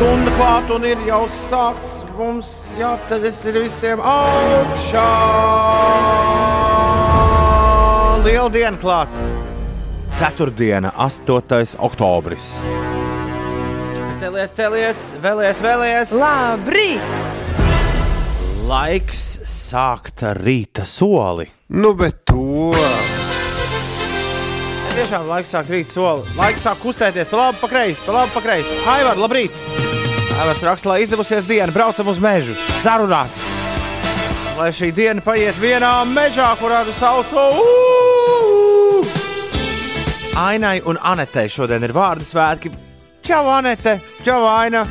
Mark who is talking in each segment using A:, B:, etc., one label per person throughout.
A: stunda klāta un ir jau sākts. Mums jāceļas ir visiem augšā. Liela diena klāta. Ceturtdiena, 8. oktobris. Celies, celies, vēlies, vēlies.
B: Labrīt!
A: Laiks sākt rīta soli.
C: Nu, bet to.
A: Tiešām laiks sāk rīt soli. Laiks sāk kustēties pa labi, pa kreisi, pa labi, pa kreisi. Haivar, labrīt! Haivars raksta, lai izdevusies diena, braucam uz mežu. Sarunāts! Lai šī diena paiet vienā mežā, kurā tu sauc. Uu! Ainai un Anetei šodien ir vārdu svētki. Čau, Anete! Čau, Aina!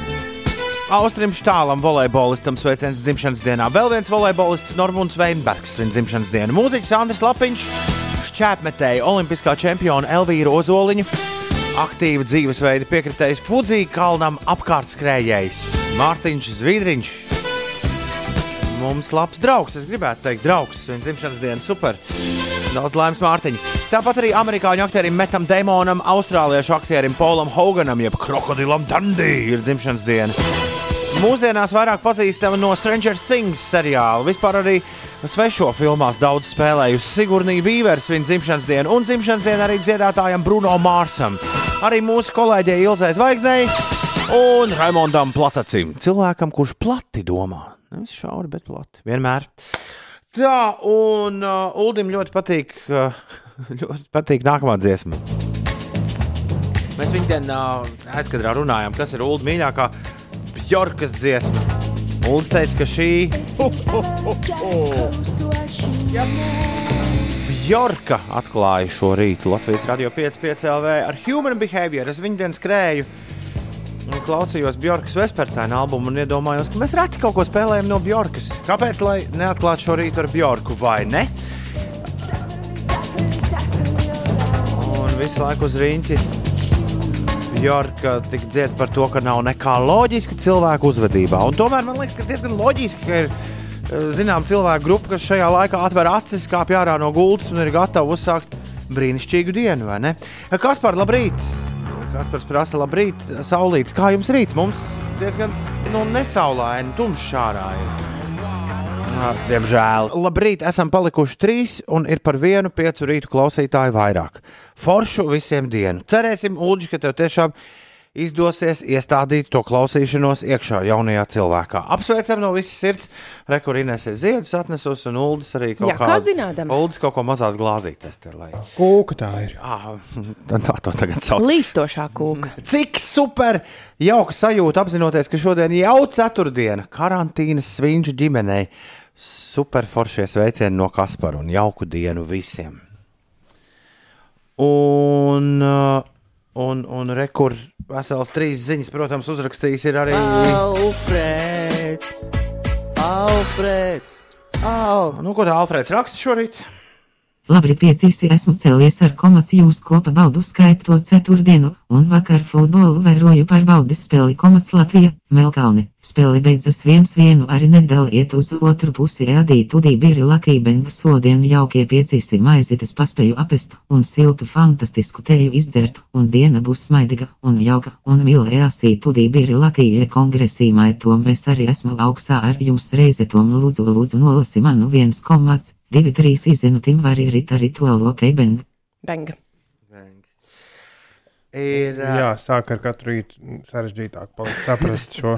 A: Austrim Štālam, volejbolistam, sveiciens dzimšanas dienā. Vēl viens volejbolists, Normons Veinbergs, viņa dzimšanas diena. Mūziķis Andris Lapiņš, šķēpmetēji, olimpiskā čempiona Elvīra Ozoliņa, aktīva dzīvesveida piekritējs Fudzī kalnam apkārtskrējējs Mārtiņš Zvidriņš. Mums labs draugs, es gribētu teikt, draugs, viņa dzimšanas diena super. Daudz laimes Mārtiņa. Tāpat arī amerikāņu aktierim Metam Deimonam, austrāliešu aktierim Polam Hoganam, jeb Krokodilam Dundee ir dzimšanas diena. Mūsdienās vairāk pazīstama no Stranger Things seriāla. Vispār arī svešo filmās daudz spēlējusi Sigurnija Vīvers viņa dzimšanas dienu un dzimšanas dienu arī dziedātājam Bruno Mārsam. Arī mūsu kolēģei Ilzai Zvaigznei un Raimondam Platacim. Cilvēkam, kurš plati domā. Nevis šauri, bet plati. Vienmēr. Tā, un uh, Uldim ļoti patīk, uh, ļoti patīk nākamā dziesma. Mēs viņu dienā uh, aizkadrā runājām, kas ir Ulda mīļākā Bjorkas dziesma. Ulds teica, ka šī Bjorka atklāja šo rītu Latvijas radio 5,5 LV ar Human Behavior. Es viņu dienu skrēju un klausījos Bjorkas Vespertāna albumu un iedomājos, ka mēs reti kaut ko spēlējam no Bjorkas. Kāpēc lai neatklātu šo rītu ar Bjorku vai ne? Un visu laiku uz rīņķi Bjorka tik dzied par to, ka nav nekā loģiska cilvēku uzvedībā. Un tomēr man liekas, ka diezgan loģiski, ka ir eh, zinām cilvēku grupa, kas šajā laikā atver acis, kāpj ārā no gultas un ir gatava uzsākt brīnišķīgu dienu, vai ne? Kas par labrīt? Kaspars prasa, labrīt, saulītis. Kā jums rīt? Mums diezgan nu, nesaulaini, tumšs ārā. Ir. Diemžēl. Labrīt, esam palikuši trīs un ir par vienu piecu rītu klausītāju vairāk. Foršu visiem dienu. Cerēsim, Ulģi, ka tev tiešām izdosies iestādīt to klausīšanos iekšā jaunajā cilvēkā. Apsveicam no visas sirds. Rekurīnēs ir ziedus atnesus un Uldis arī kaut
B: Jā, kā zinādam.
A: Uldis kaut ko mazās glāzītēs. Te, lai...
C: Kūka tā ir.
A: Ah, tā to tagad sauc.
B: Līstošā kūka.
A: Cik super! Jauka sajūta apzinoties, ka šodien jau ceturtdiena karantīnas svinču ģimenei. Super foršie sveicieni no Kaspara un jauku dienu visiem. Un, uh, un, un rekur vesels trīs ziņas, protams, uzrakstījis ir arī
D: Alfrēds! Alfrēds! Al!
A: Nu, ko tā Alfrēds raksta šorīt?
E: Labrīt, piecīsi esmu cēlies ar komats jūs kopa baudu skaitot ceturtdienu, un vakar futbolu vēroju par baudas spēli komats Latvija, Melkalni. Spēle beidzas viens vienu arī nedēļ iet uz otru pusi ēdīt udī biri lakībeņga sodien jaukie piecīsi maizītes paspēju apest, un siltu fantastisku teju izdzert, un diena būs smaidīga un jauka, un mīlējāsīt udī biri lakīja kongresīmai tom es arī esmu augstā ar jums reize tom lūdzu lūdzu nolasi manu viens komats, divi trīs izinu tim var ir rita rituālo keibenga.
B: Benga.
A: Ir,
C: Jā, sāk ar katru rītu sarežģītāk palikt saprast šo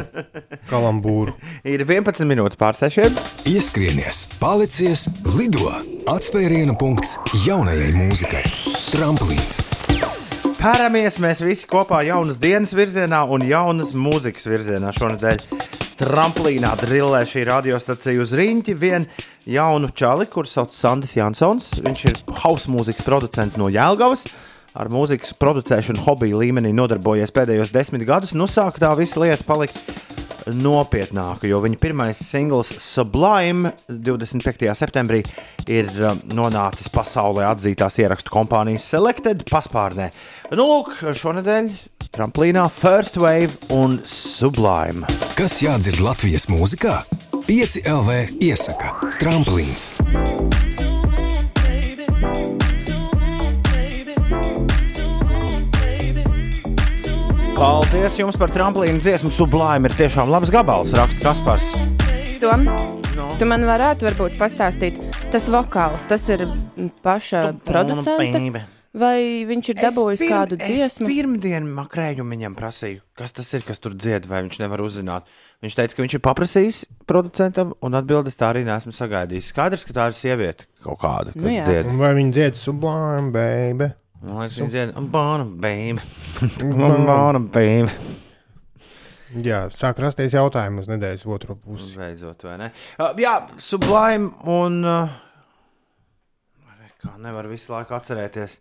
C: kalambūru.
A: ir 11 minūtes pār 6.
F: Ieskrienies, palicies, lido! Atspērienu punkts jaunajai mūzikai. Tramplīns!
A: Pēramies mēs visi kopā jaunas dienas virzienā un jaunas mūzikas virzienā šonadēļ. Tramplīnā drillē šī radiostacija uz rīņķi vien jaunu čali, kurš sauc Sandis Jansons. Viņš ir hausa mūzikas producents no Jēlgavas. Ar mūzikas producēšanu hobiju līmenī nodarbojies pēdējos desmit gadus. Nu, sāk tā visa lieta palikt nopietnāka, jo viņa pirmais singls Sublime 25. septembrī ir um, nonācis pasaulē atzītās ierakstu kompānijas Selected paspārnē. Nu, lūk, šonadēļ tramplīnā First Wave un Sublime.
F: Kas jādzird Latvijas mūzikā? 5 LV iesaka Tramplīns!
A: Paldies jums par tramplīnu dziesmu. Sublime ir tiešām labs gabals, raksta Kaspars.
B: Tom, tu man varētu varbūt pastāstīt, tas vokāls, tas ir paša producenta. Vai viņš ir dabūjis
A: pirm-
B: kādu dziesmu?
A: Es pirmdien makrējumu viņam prasīju, kas tas ir, kas tur dzied, vai viņš nevar uzzināt. Viņš teica, ka viņš ir paprasījis producentam, un atbildes tā arī nesmu sagaidījis. Skaidrs, ka tā ir sieviete kaut kāda, kas
B: Nu jā.
A: dzied.
C: Vai viņi dzied sublime, baby?
A: Man liekas, viņa dzied, bāna, baby. Bāna, baby.
C: Jā, sāk rasties jautājumi uz nedēļas otro pusi.
A: Beidzot, vai ne? Uh, jā, sublime un. Uh, kā nevar visu laiku atcerēties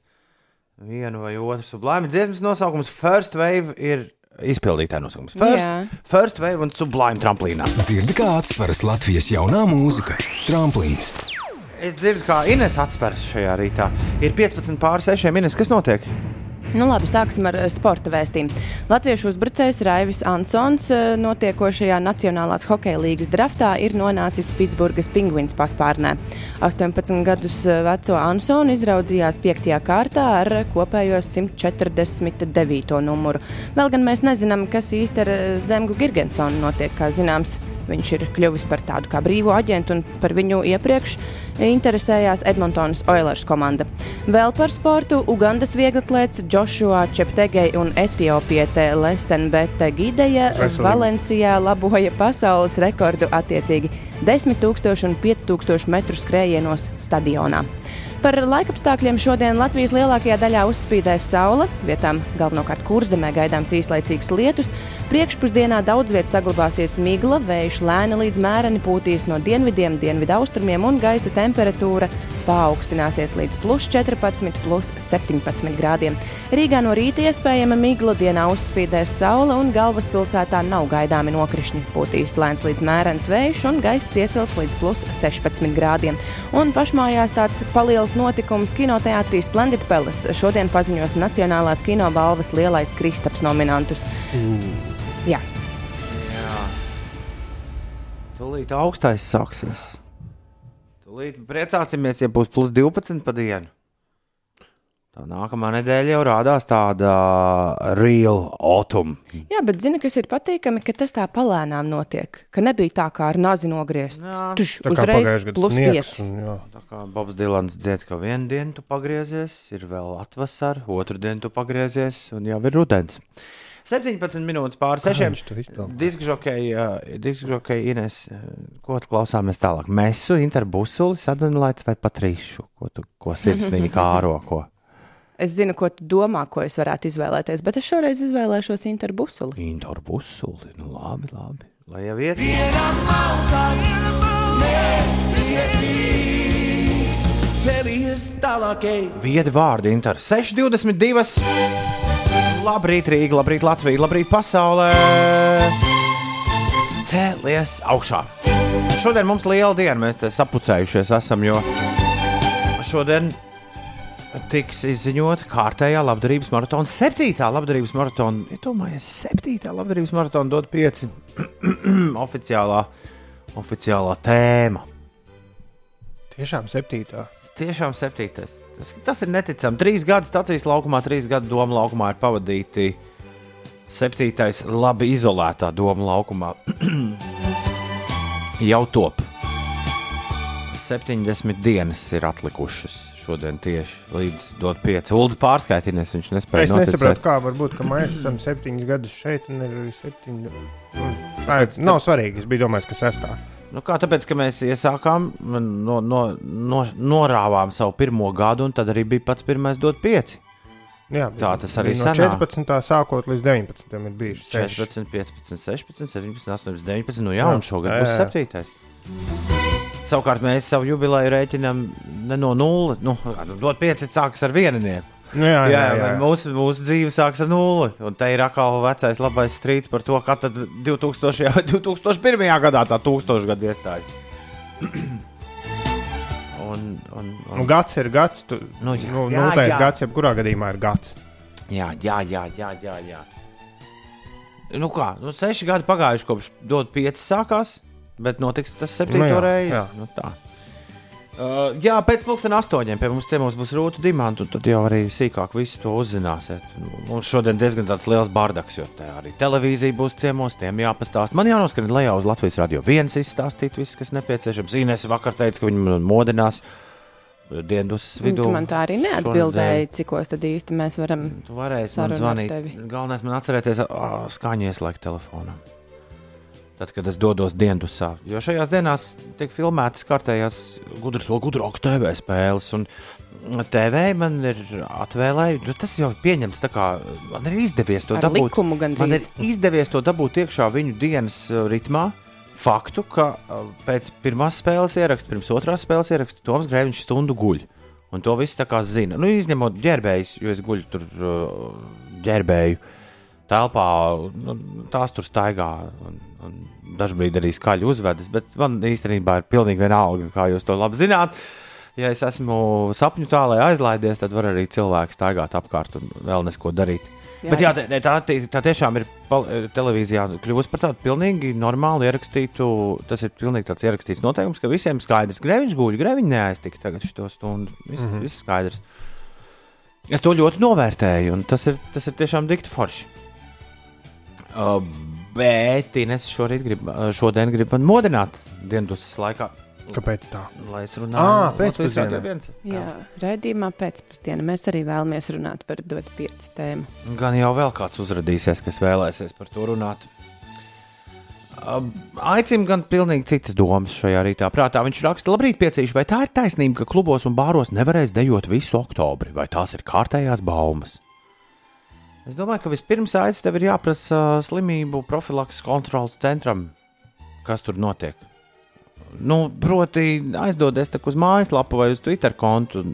A: vienu vai otru sublime. Dziesmas nosaukums First Wave ir izpildītāja nosaukums. First,
B: Jā.
A: first Wave un Sublime tramplīnā.
F: Dzirdi kā atspēras Latvijas jaunā mūzika - tramplīns.
A: Es dzirdu, kā Ines atspērs šajā rītā. Ir 15 pār 6 minūtes. Kas notiek?
B: Nu, labi, sāksim ar eh, sporta vēstījumu. Latviešu uzbrucējs Raivis Ansons eh, notiekošajā Nacionālās hokeja līgas draftā ir nonācis Pitsburgas pingvīns paspārnē. 18 gadus eh, veco Ansonu izraudzījās 5. kārtā ar kopējo 149. numuru. Vēl gan mēs nezinām, kas īsti ar Zemgu Girgensonu notiek. Kā zināms, viņš ir kļuvis par tādu kā brīvu aģentu un par viņu iepriekš interesējās Edmontonas Oilers komanda. Vēl par sportu Ugandas vieglatlēts Joshua Čeptegei un Etiopiete Lestenbete Gideja. Valencijā laboja pasaules rekordu attiecīgi 10 000 un 5 000 metru skrējienos stadionā. Par laikapstākļiem šodien Latvijas lielākajā daļā uzspīdēs saule, vietām galvenokārt kurzemē gaidāms īslaicīgs lietus. Priekšpusdienā daudz vietā saglabāsies migla, vējš lēni līdz mēreni pūtīs no dienvidiem, dienvidaustrumiem un gaisa temperatūra paaugstināsies līdz plus 14, plus 17 grādiem. Rīgā no rīta iespējama migla, dienā uzspīdēs saule un galvaspilsētā nav gaidāmi nokrišņi. Pūtīs lēns līdz mērens vējš un gaiss iesils līdz plus 16 grādiem. Un pašmājās tāds paliels notikums kinoteātrī Splendid Palace šodien paziņos Nacionālās kino balvas lielais Kristaps nominantus. Jā.
A: Jā. Tūlīt augstais sāksies. Tūlīt priecāsimies, ja būs plus 12 pa dienu. Tā nākamā nedēļa jau rādās tāda real autumn.
B: Jā, bet zini, kas ir patīkami, ka tas tā palēnām notiek. Ka nebija tā kā ar nazi nogriezts.
A: Jā.
B: Tuš, uzreiz plus
C: sniegs.
B: 5.
C: un.
A: Tā kā Bobs Dilans dzied, ka vienu dienu tu pagriezies, ir vēl atvasara, otru dienu tu pagriezies, un jau ir rudens. 17 minūtes pāri sešiem. Diskžokai Ines, ko tu klausāmies tālāk? Mesu, interbusuli, sadalīts vai patrīšu? Ko tu ko sirsnīgi kāro? Ko?
B: Es zinu, ko tu domā, ko es varētu izvēlēties, bet es šoreiz izvēlēšos interbusuli.
A: Interbusuli, nu labi, labi. Lai jau iet. Viedi vārdi, Inter. 6,22. Labrīt, Rīga, labrīt, Latvija, labrīt, pasaulē. Cēlies augšā. Šodien mums liela diena, mēs te sapucējušies esam, jo šodien tiks izziņota kārtējā labdarības maratona, septītā labdarības maratona. Iedomājieties, septītā labdarības maratona dod pieci oficiālā, oficiālā tēma.
C: Tiešām septītā.
A: Tiešām septītais. Tas, tas ir neticami. Trīs gadi stācijas laukumā, trīs gadi doma laukumā ir pavadīti. Septītais, labi izolētā doma laukumā. Jau top. 70 dienas ir atlikušas šodien tieši līdz 5. Ulds pārskaitījis, viņš nespēja.
C: Es
A: noticēt.
C: nesaprotu, kā var būt, ka mēs esam 7 gadus šeit un ir arī 7. Mm. Nā, nav svarīgi, es biju domājis, ka 6.
A: Nu kā tāpēc, ka mēs iesākām, no, no, no, norāvām savu pirmo gadu, un tad arī bija pats pirmais dot pieci.
C: Jā,
A: tā tas arī ir.
C: No
A: sanā.
C: 14. sākot līdz 19. ir bijuši
A: 16, 15, 16, 17, 18, 19. Nu jā,
C: jā.
A: un šogad būs 7. Savukārt mēs savu jubileju rēķinām ne no nulles. Nu, nu, dot pieci sākas ar viennieku.
C: Nu, jā, jā, jā, jā.
A: Mūsu, mūsu dzīve sākas ar nulli. Un te ir atkal vecais labais strīds par to, kā tad 2000. vai 2001. gadā tā tūkstošgada iestājas. un, un,
C: Nu,
A: un,
C: gads ir gads. Tu,
A: Nu,
C: nu,
A: jā.
C: nu,
A: Jā,
C: nultais
A: jā.
C: gads, jebkurā gadījumā ir gads.
A: Jā, jā, jā, jā, jā, jā. Nu kā, nu seši gadi pagājuši kopš dot pieci sākās, bet notiks tas septīto
C: Nu jā,
A: reizi.
C: jā.
A: Nu tā. Uh, jā, pēc pusdienas astoņiem pie mums ciemos būs rūta dimanta, un tad jau arī sīkāk visu to uzzināsiet. Mums šodien diezgan tāds liels bardaks, jo te arī televīzija būs ciemos, tiem jāpastāst. Man jānoskan lejā uz Latvijas radio viens izstāstīt viss, kas nepieciešams. Ines vakar teica, ka viņi man modinās dienas vidū.
B: Tu man tā arī neatbildēji, cikos tad īsti mēs varam.
A: Tu varēsi man zvanīt. Galvenais man atcerēties, ā, skaņu ieslēgt telefonā. Tad, kad es dodos dienasā, jo šajās dienās tiek filmētas kārtējās gudras, vēl gudrākas TV spēles. Un TV man ir atvēlējusi, nu, tas jau ir pieņemts. Kā, man ir izdevies to
B: Ar
A: dabūt.
B: likumu
A: Man ir izdevies to dabūt iekšā viņu dienas uh, ritmā. Faktu, ka uh, pēc pirmās spēles ieraksta, pirms otrās spēles ieraksta, Toms Grēviņš stundu guļ. Un to viss tā kā zina. Nu, izņemot ģērbējus, jo es guļu tur uh, ģērbēju telpā, nu, tās tur staigā. Un, un dažkārt arī skaļi uzvedas, bet man īstenībā ir pilnīgi vienalga, kā jūs to labi zināt. Ja es esmu sapņu tālē aizlaidies, tad var arī cilvēki staigāt apkārt un vēl nesko darīt. Jā, Bet jā, tā, tā, tiešām ir televīzijā kļuvusi par tādu pilnīgi normālu ierakstītu. Tas ir pilnīgi tāds ierakstīts noteikums, ka visiem skaidrs, ka grēviņš guļ, grēviņš neaiztika tagad šo stundu. Viss, mm -hmm. viss skaidrs. Es to ļoti novērtēju, un tas ir, tas ir tiešām dikti forši. Uh, bet šorīt grib, šodien grib man modināt dienas laikā,
C: Kāpēc tā?
A: lai es runāju. Radio viens.
B: Jā, raidījumā pēcpusdienā mēs arī vēlamies runāt par dot piecas tēmu.
A: Gan jau vēl kāds uzrādīsies, kas vēlēsies par to runāt. Aicinu gan pilnīgi citas domas šajā rītā. Prātā viņš raksta, labrīt, piecīši, vai tā ir taisnība, ka klubos un bāros nevarēs dejot visu oktobri, vai tās ir kārtējās baumas? Es domāju, ka vispirms aicinu tev ir jāprasa slimību profilakses kontrolas centram, kas tur notiek. Nu, proti, aizdodies tak uz mājaslapu vai uz Twitter kontu.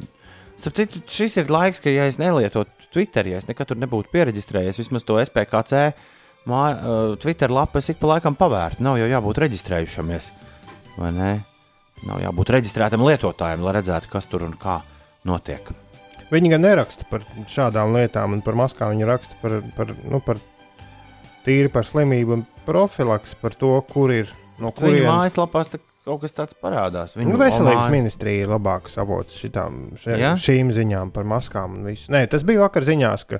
A: Starp citu, šis ir laiks, ka, ja es nelietotu Twitter, ja es nekad tur nebūtu pieregistrējies, vismaz to SPKC mā, Twitter lapu es ik pa laikam pavērtu. Nav jau jābūt reģistrējušamies. Vai ne? Nav jābūt reģistrētam lietotājam, lai redzētu, kas tur un kā notiek.
C: Viņi gan neraksta par šādām lietām, un par maskām viņi raksta par, par, nu, par tīri par slimību un profilaks, par to, kur ir no kurienes.
A: mājaslapās kaut kas tāds parādās. Viņa
C: Nu, veselības
A: online-
C: ministrija ir labāks avots šitām, še,
A: Ja?
C: šīm ziņām par maskām un visu. Nē, tas bija vakar ziņās, ka,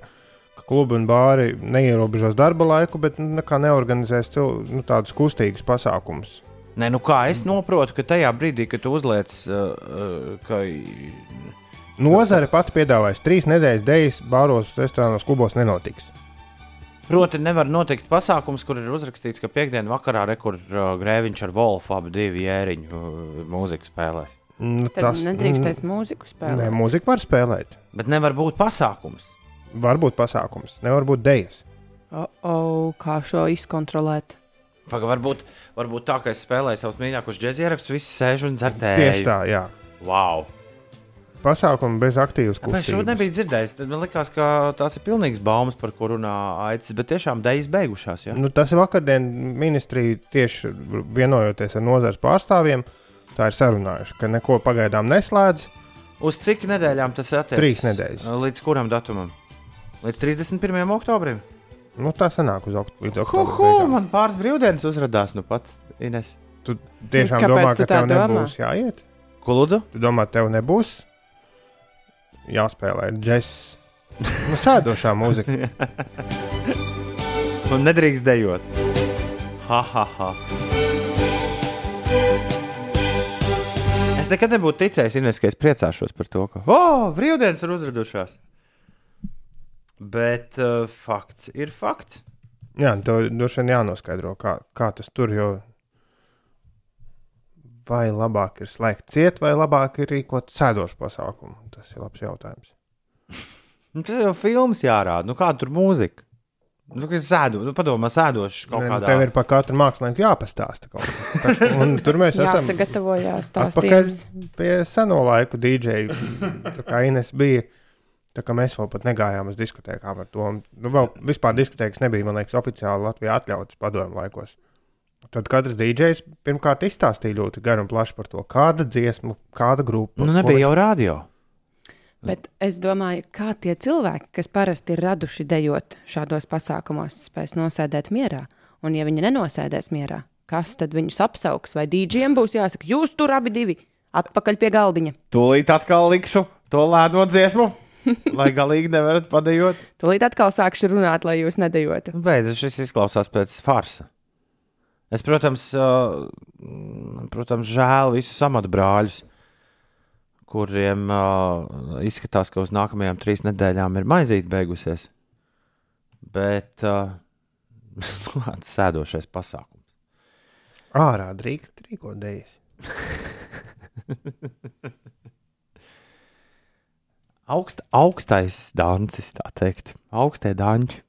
C: ka klubi un bāri neierobežos darba laiku, bet nu, neorganizēs cil, nu, tādus kustīgus pasākumus.
A: Nē, nu kā es saprotu, ka tajā brīdī, kad tu uzliec, uh, uh, ka
C: Nozare pati piedāvājas trīs nedēļas dēļas, bāros, restorānos, klubos nenotiks.
A: Proti, nevar notikt pasākums, kur ir uzrakstīts, ka piekdienas vakarā rekur uh, grēviņš ar Wolfu abi divi jēriņu uh, mūziku spēlēs.
C: Nu,
B: Tad tas, nedrīkstēs mūziku
C: Nē,
B: spēlēt.
C: mūzika var spēlēt.
A: Bet nevar būt pasākums.
C: Var būt pasākums, nevar būt dēļas.
B: O, o, kā šo izkontrolēt?
A: Paga, varbūt, varbūt tā, ka es spēlēju savus mīļākos džēzus ierakstus, visi sēž un dzer tēju.
C: Tieši tā, jā.
A: Wow.
C: Pasākumi bez aktīvas
A: Kāpēc šo
C: kustības.
A: nebija dzirdējis? Tad man liekas, ka tās ir pilnīgs baumas, par ko runā Aicis, bet tiešām dēļas beigušās. Ja?
C: Nu, tas ir vakardien ministrija tieši vienojoties ar nozares pārstāvjiem. Tā ir sarunājuši, ka neko pagaidām neslēdz.
A: Uz cik nedēļām tas attiecas?
C: Trīs nedēļas.
A: Līdz kuram datumam? Līdz 31. oktobrim.
C: Nu, tā sanāk uz okt līdz
A: Hu,
C: oktobra.
A: hu,
C: beigām.
A: man pāris brīvdienas uzrādās nu pat. Ines.
C: Tu tiešām
B: Kāpēc
C: domā,
B: tu
C: ka
B: tā
C: tev
B: domā?
C: nebūs jāiet?
A: Ko lūdzu?
C: Tu domā, tev nebūs jāspēlē džeks. Nu, sēdošā mūzika.
A: Man nedrīkst dejot. Ha, ha, ha. Es nekad nebūtu ticējis, Ines, ka es priecāšos par to, ka, oh, brīvdienas ir uzradušās. Bet uh, fakts ir fakts.
C: Jā, tev droši vien jānoskaidro, kā, kā tas tur jau. Vai labāk ir slēgt ciet, vai labāk ir rīkot sēdošu pasākumu? Tas ir labs jautājums.
A: Nu, tas jau filmas jārāda. Nu, kāda tur mūzika? Nu, kad sēdu, nu, padomā, sēdošs kaut
C: Nē, nu,
A: kādā.
C: Tev ir par katru mākslinieku jāpastāsta kaut kas. Tā- un Tur mēs esam
B: Jāsagatavojās
C: atpakaļ
B: stāstījums.
C: pie seno laiku dīdžeju. Tā kā Ines bija, tā kā mēs vēl pat negājām uz diskotēkām ar to. Nu, vēl vispār diskotēkas nebija, man liekas, oficiāli Latvijā atļautas padomu laikos. Tad katrs dīdžejs pirmkārt izstāstīja ļoti garu un plašu par to, kāda dziesma, kāda grupa.
A: Nu, nebija jau rādio.
B: Bet es domāju, kā tie cilvēki, kas parasti ir raduši dejot šādos pasākumos, spēs nosēdēt mierā. Un, ja viņi nenosēdēs mierā, kas tad viņus apsauks? Vai dīdžiem būs jāsaka, jūs tur abi divi Atpakaļ pie galdiņa.
A: Tūlīt atkal likšu to lēno dziesmu, lai galīgi nevarat padejot.
B: Tūlīt atkal sākšu runāt, lai jūs nedejotu.
A: Beidzot, šis izklausās pēc farsa. Es, protams, uh, protams žēl visus amatu brāļus, kuriem uh, izskatās, ka uz nākamajām trīs nedēļām ir maizīte beigusies. Bet uh, kāds sēdošais pasākums.
C: Ārā drīkst rīkoties.
A: Augst, augstais dancis, tā teikt, augstie danči.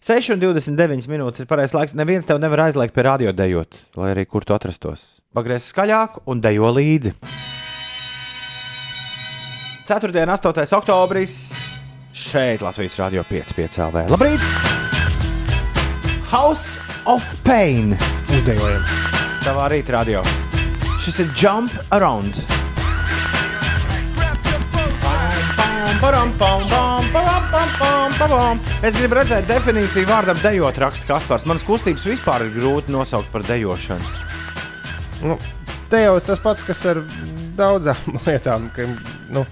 A: 6,29 minūtes ir pareizais laiks. Neviens tev nevar aizliegt pie radio dejot, lai arī kur tu atrastos. Pagriez skaļāk un dejo līdzi. 4. un 8. oktobris šeit Latvijas Rādio 5,5 LV. Labrīt! House of Pain!
C: Uzdejojam.
A: Tavā rīta radio. Šis ir Jump Around. Param, pam, pam, param, pam, pam, pam. Es gribu redzēt definīciju vārdam dejot, raksta Kaspars. Manas kustības vispār ir grūti nosaukt par dejošanu.
C: Nu, te jau tas pats, kas ar daudzām lietām. Ka, nu,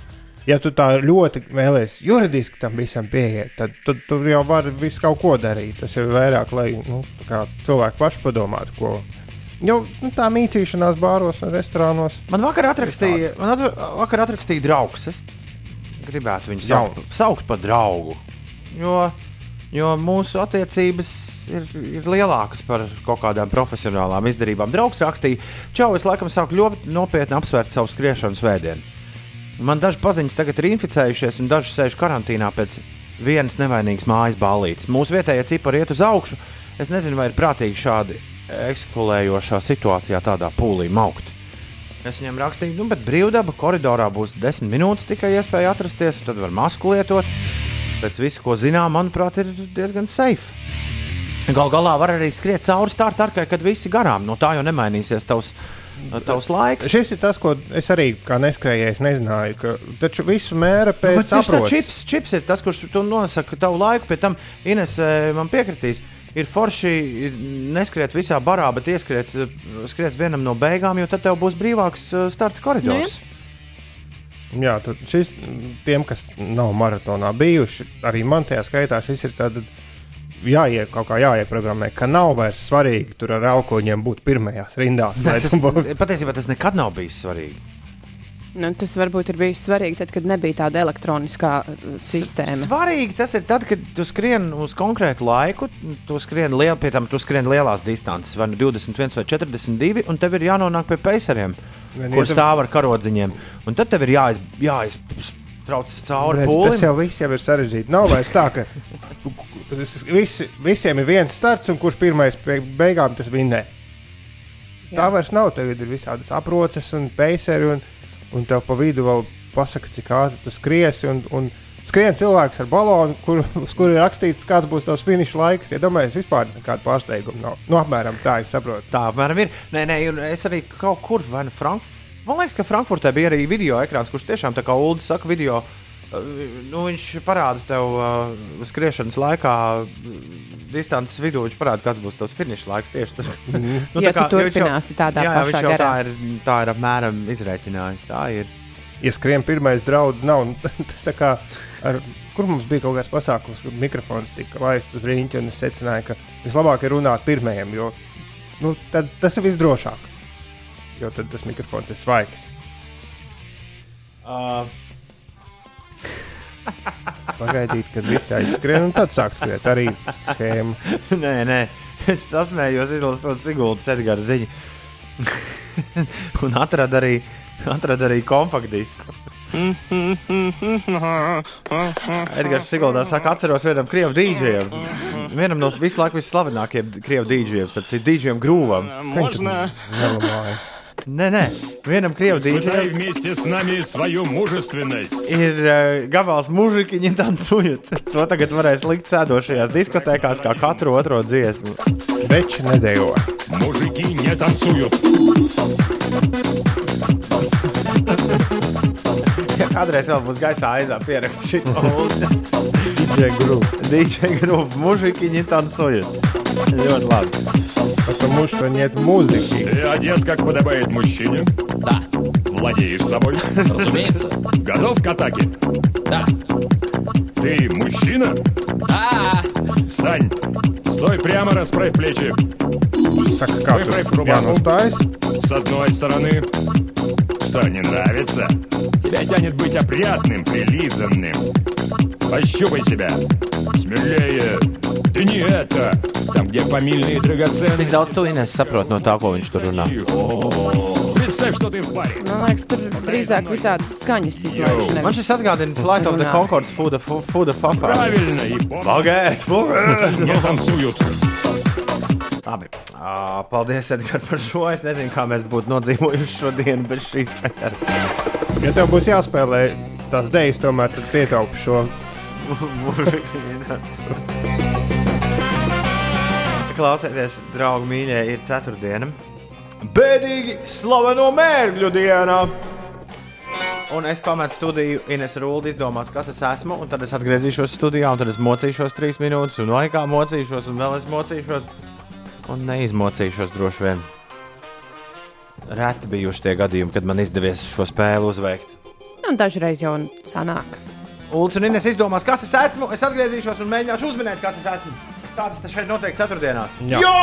C: ja tu tā ļoti vēlēsies juridiski tam visam pieiet, tad tu, tu jau vari visu kaut ko darīt. Tas ir vairāk, lai nu, cilvēki paši padomātu, ko. Jau nu, tā mītīšanās bāros un restorānos.
A: Man vakar atrakstīja, man atver, vakar atrakstīja draugs. Es gribētu viņu saukt, saukt par draugu. Jo, jo mūsu attiecības ir, ir lielākas par kaut kādām profesionālām izdarībām. Draugs rakstīja, čau, es laikam sāku ļoti nopietni apsvērt savu skriešanu svētdienu. Man daži paziņas tagad ir inficējušies, un daži sēž karantīnā pēc vienas nevainīgas mājas ballītes. Mūsu vietējie cipari iet uz augšu. Es nezinu, vai ir prātīgi šādi eksplodējošā situācijā tādā pūlī maukt. Es viņam rakstīju, nu, bet brīvdaba koridorā būs desmit minūtes tikai iespēja atrasties, tad var masku lietot. Pēc visu, ko zinām, manuprāt, ir diezgan safe. Galu galā var arī skriet cauri startarkai, kad visi garām. No tā jau nemainīsies tavs, tavs laiks.
C: Šis ir tas, ko es arī kā neskrējējis nezināju. Ka, taču visu mēra pēc saprotas.
A: Čips, čips ir tas, kurš nosaka tavu laiku, pie tam Ines eh, man piekritīs. Ir forši ir neskriet visā barā, bet ieskriet skriet vienam no beigām, jo tad tev būs brīvāks eh, starta koridors.
C: Jā, tad šis tiem, kas nav maratonā bijuši, arī man tajā skaitā šis ir tāds. Jāiet kaut kā jāieprogrammē, ka nav vairs svarīgi tur ar alkoņiem būt pirmajās rindās. Lai
A: tas,
C: tu būtu-
A: patiesībā tas nekad nav bijis svarīgi.
B: Nu, tas varbūt ir bijis svarīgi, tad, kad nebija tāda elektroniskā uh, sistēma.
A: Svarīgi tas ir tad, kad tu skrien uz konkrētu laiku, tu skrien, liel, pie tam tu skrien lielās distances, vai nu 21 vai 42, un tev ir jānonāk pie peiseriem,
C: Vien,
A: kur
C: ja tu-
A: stāv ar karodziņiem. Un tad tev ir jāiz, jāiztrauc cauri
C: Redz, tas
A: pūlim.
C: jau viss jau ir sarežģīti. Nav vairs tā, ka visi, visiem ir viens starts, un kurš pirmais pie beigām tas vinnē. Tā
B: Jā.
C: vairs nav. Tagad ir visādas aproces un peiseri, un, un tev pa vidu vēl pasaka, cik ātri tu skriesi. Un, un skrien cilvēks ar balonu, kur, uz kura ir rakstīts, kāds būs tavs finiša laiks. Ja domāju, vispār nekāda pārsteiguma nav. Nu, apmēram tā es saprotu.
A: Tā apmēram ir. Nē, nē, un es arī kaut kur, vai nu Frankfurtē, man liekas, ka Frankfurtē bija arī video ekrāns, kurš tiešām tā kā Ulu saka, video. uh, Nu, viņš parāda tev uh, skriešanas laikā, uh, distances vidū. Viņš parāda, kāds būs tas finiša laiks. Tieši tas, nu,
B: Ja
A: tā
B: tu
A: jo viņš jau-
B: turpināsi tādā
A: jā,
B: pašā
A: viņš jau
B: garā.
A: tā ir, tā ir apmēram izreikinājis. Tā ir.
C: Ja skrien pirmais draudz, nav tas tā kā. Ar, kur mums bija kaut kāds pasākums, kur mikrofons tika laists uz rīņķa, un es secināju, ka vislabāk ir runāt pirmajam, jo nu, tad, tas ir visdrošāk. Jo tad tas mikrofons ir svaigs.
A: Uh,
C: Pagaidīt, kad visi aizskrien, un tad sāk skriet arī schēma.
A: nē, nē, es sasmējos, izlasot Siguldas Edgara ziņu. un atradu arī, atradu arī kompaktdisku. Edgars Siguldā saka, atceros vienam krievu dīdžejam. Vienam no visu laiku visslavenākajiem krievu dīdžejiem, starp citu, dīdžejiem grūvam.
G: Можно
C: Nelamājas.
A: Nē, nē, vienam krievu
G: Испытай
A: dīdžejam
G: вместе с нами свою мужественность.
A: ir uh, gabals mūžiņi tancujot. To tagad varēs likt sēdošajās diskotēkās kā katru otro dziesmu.
C: Veči nedējo.
G: Мужики не танцуют.
A: Ja kādreiz vēl būs gaisā aizā pierakstīt šo
C: DJ Group.
A: DJ grupu mūžiņi tancujot. Ļoti labi.
C: Потому что нет музыки.
G: Ты одет, как подобает мужчине.
H: Да,
G: Владеешь собой.
H: разумеется.
G: Готов к атаке.
H: Да.
G: Ты мужчина?
H: А,
G: Встань. Стой прямо, расправь плечи. Vai
C: tur
G: vai
C: jānostājas?
G: С одной стороны. Что, не нравится? Тебя тянет быть опрятным, прилизанным. Пощупай себя. Смелее. Ты не это. Там, где фамильные
A: Cik
G: драгоценности.
A: daudz tu Ines saproti no tā, ko viņš tur runā?
G: О, Представь, что ты в баре.
B: Man liekas, tur drīzāk visādas skaņas izlaiž.
A: Man šis atgādina Flight of the
B: Runā.
A: Concords Food of Food of Fafa.
G: Правильно. И помни,
A: Bagēt, bagēt.
G: не танцуют.
A: Labi. Ā, Paldies, Edgars, par šo. Es nezinu, kā mēs būtu nodzīvojuši šodienu bez šīs skaņas.
C: Ja tev būs jāspēlē tās dejas, tomēr tad pietaupi šo.
A: Klausieties, draugi, mīļie, ir ceturtdiena. Bēdīgi slaveno mērķu diena! Un es pametu studiju, Ines Rūda izdomās, kas es esmu, un tad es atgriezīšos studijā, un tad es mocīšos trīs minūtes, un laikā mocīšos, un vēl es mocīšos, un neizmocīšos droši vien. Reti bijuši tie gadījumi, kad man izdevies šo spēli uzveikt.
B: Un dažreiz jau sanāk.
A: Ulus un Ines izdomās, kas es esmu. Es atgriezīšos un mēģināšu uzminēt, kas es esmu. Tādas tas šeit notiek ceturtdienās.
C: Jā.
A: Jo!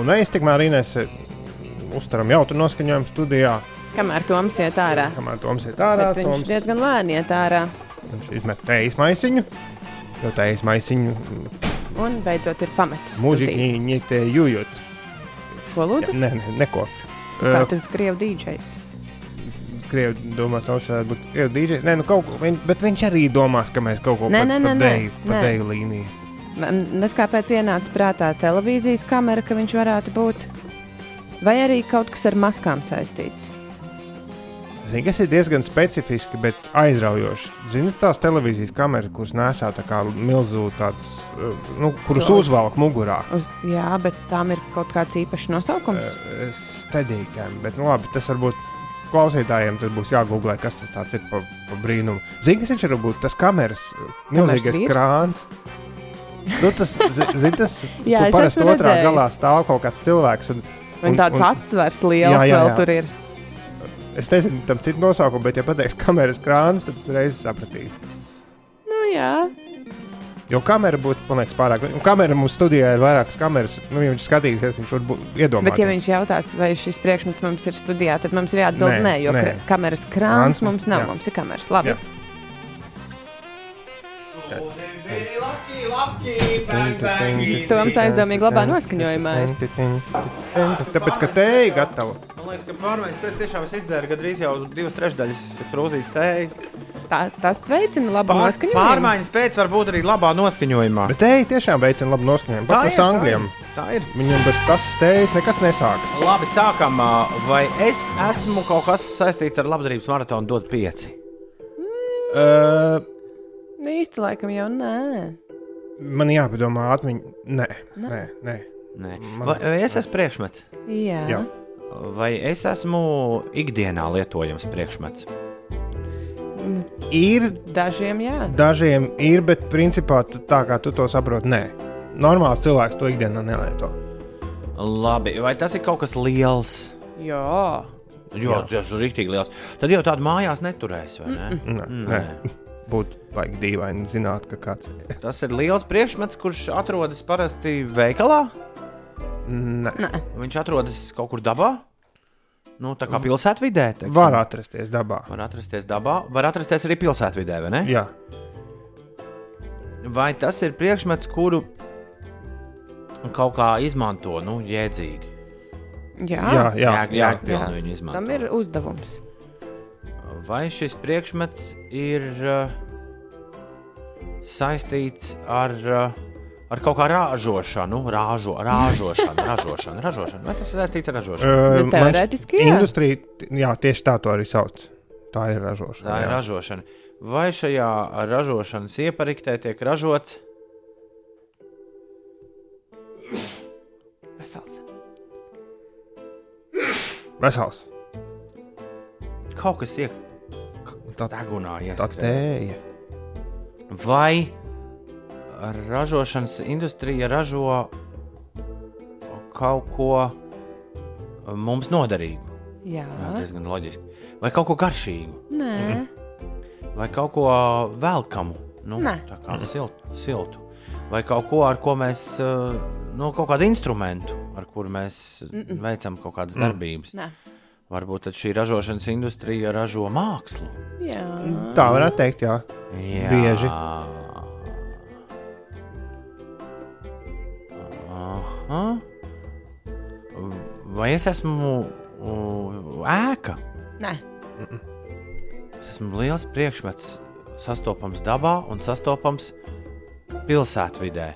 C: Un mēs tikmēr Inês uztaram jautru noskaņojumu studijā.
B: Kamēr Toms iet ārā.
C: Kamēr Toms ir ārā,
B: Bet viņš
C: Toms,
B: diezgan lēni iet ārā.
C: viņš izmet tējas maisiņu. Jo tējas maisiņu
B: Un beidzot ir pametis.
C: mūžīgi ņemte jujot.
B: Ko lūdzu?
C: Nē, nē, neko.
B: Kā tas Krievu dīdžejs?
C: Krievi domā, ka tas varētu būt krievi dīdžejs. Nē, nu kaut ko, viņ- bet viņš arī domās, ka mēs kaut ko deju līniju.
B: Man neskāpēc ienāca prātā televīzijas kamera, ka viņš varētu būt. Vai arī kaut kas ar maskām saistīts.
C: Zini, kas ir diezgan specifiski, bet aizraujoši. Zini, tās televīzijas kameras, kuras nesā tā kā milzu tādas, uh, nu, kuras
B: Tos.
C: uzvelk mugurā.
B: Uz, jā, bet tām ir kaut kāds īpašs nosaukums.
C: Stedīgiem, bet nu, labi, tas varbūt klausītājiem tad būs jāgooglē, kas tas ir pa, pa brīnumu. Zini, kas viņš var būt? Tas kameras, milzīgais krāns. Nu, tas, zi- zini, tas
B: Jā,
C: parasti otrā
B: redzējis.
C: galā stāv kaut kāds cilvēks. Un,
B: Un tāds atsvars liels
C: Jā, jā,
B: vēl
C: jā.
B: tur ir.
C: es nezinu, tam citu nosaukumu, bet, ja pateiks kameras krāns, tad uzreiz sapratīs.
B: Nu, jā,
C: Jo kamera būtu, man liekas, pārāk. Un kamera mums studijā ir vairākas kameras. Nu, ja viņš skatīsies, viņš var būt iedomājies.
B: bet ja viņš jautās, vai šis priekšmets mums ir studijā, tad mums ir jāatbild
C: Nē,
B: nē, jo
C: nē.
B: kameras krāns
C: Krāns,
B: mums nav.
C: jā.
B: Mums ir kameras. Labi.
C: Jā.
B: Toms aizdomīgi labā noskaņojumā.
C: Tāpēc, ka te ir gatava.
A: Man liekas, ka pārmaiņas pēc tiešām es izdzēru gandrīz jau divas trešdaļas krūzītes tēju.
B: Tā, tas veicina labu
A: Pār,
B: noskaņojumu.
A: pārmaiņas pēc var būt arī labā noskaņojumā.
C: Bet te tiešām veicina labu noskaņojumu. Pat
A: ir,
C: uz angļiem.
A: Tā ir.
C: Viņam bez tas stējas nekas nesākas.
A: Labi, sākam. Vai es esmu kaut kas saistīts ar labdarības maratonu dot pieci?
C: Uh,
B: Īsti laikam jau nē.
C: man jāpadomā, atmiņā. Nē, nē, nē.
A: Nē.
C: Man-
A: Vai, vai es esmu priekšmets?
B: Jā.
C: Jā.
A: Vai es esmu ikdienā lietojams priekšmets?
C: Ir
B: Dažiem jā.
C: dažiem, ir, bet principā tā kā tu to saproti, nē. Normāls cilvēks to ikdienā nelieto.
A: Labi, vai tas ir kaut kas liels?
B: Jā.
A: Jo, tas ir rīktīgi liels. Tad jau tādu mājās neturēs, vai ne?
C: Nē, nē. Būtu baigi dīvaini zināt, ka kāds ir.
A: Tas ir liels priekšmets, kurš atrodas parasti veikalā.
C: Nē.
A: Viņš atrodas kaut kur dabā. Nu, tā kā pilsētvidē. teiksim.
C: Var atrasties dabā.
A: Var atrasties dabā, var atrasties arī pilsētvidē, vai ne?
C: Jā,
A: Vai tas ir priekšmets, kuru kaut kā izmanto, nu, jēdzīgi?
B: Jā.
C: jā, jā.
A: jā,
C: jā.
A: viņu izmanto.
B: Tam ir uzdevums.
A: Vai šis priekšmets ir uh, saistīts ar, uh, ar kaut kā ražošanu, rāžo, ražošanu, ražošanu, ražošanu? Vai tas ir saistīts ar ražošanu?
C: Uh,
B: Nu, teorētiski, jā.
C: Industrija, jā, tieši tā to arī sauc. Tā ir ražošana.
A: Tā ir
C: jā.
A: ražošana. Vai šajā ražošanas iepariktē tiek ražots
B: Vesels.
C: Vesels.
A: kaut kas iek
C: Tā,
A: degunā
C: tā
A: ieskrēja?
C: tēja.
A: Vai ražošanas industrija ražo kaut ko uh, mums noderīgu.
B: Jā,
A: Jā, diezgan loģiski. Vai kaut ko garšīgu,
B: nē,
A: vai kaut ko velkamu, nu,
B: Nē.
A: tā kā siltu, siltu. Vai kaut ko, ar ko mēs, uh, nu, kaut kādu instrumentu, ar kuru mēs mm -mm. veicam kaut kādas darbības.
B: nē.
A: Varbūt tad šī ražošanas industrija ražo mākslu.
B: Jā.
C: Tā varētu teikt, jā.
A: Jā.
C: Bieži.
A: Aha. Vai es esmu uh, ēka?
B: Nē.
A: Es esmu liels priekšmets, sastopams dabā un sastopams pilsētvidē,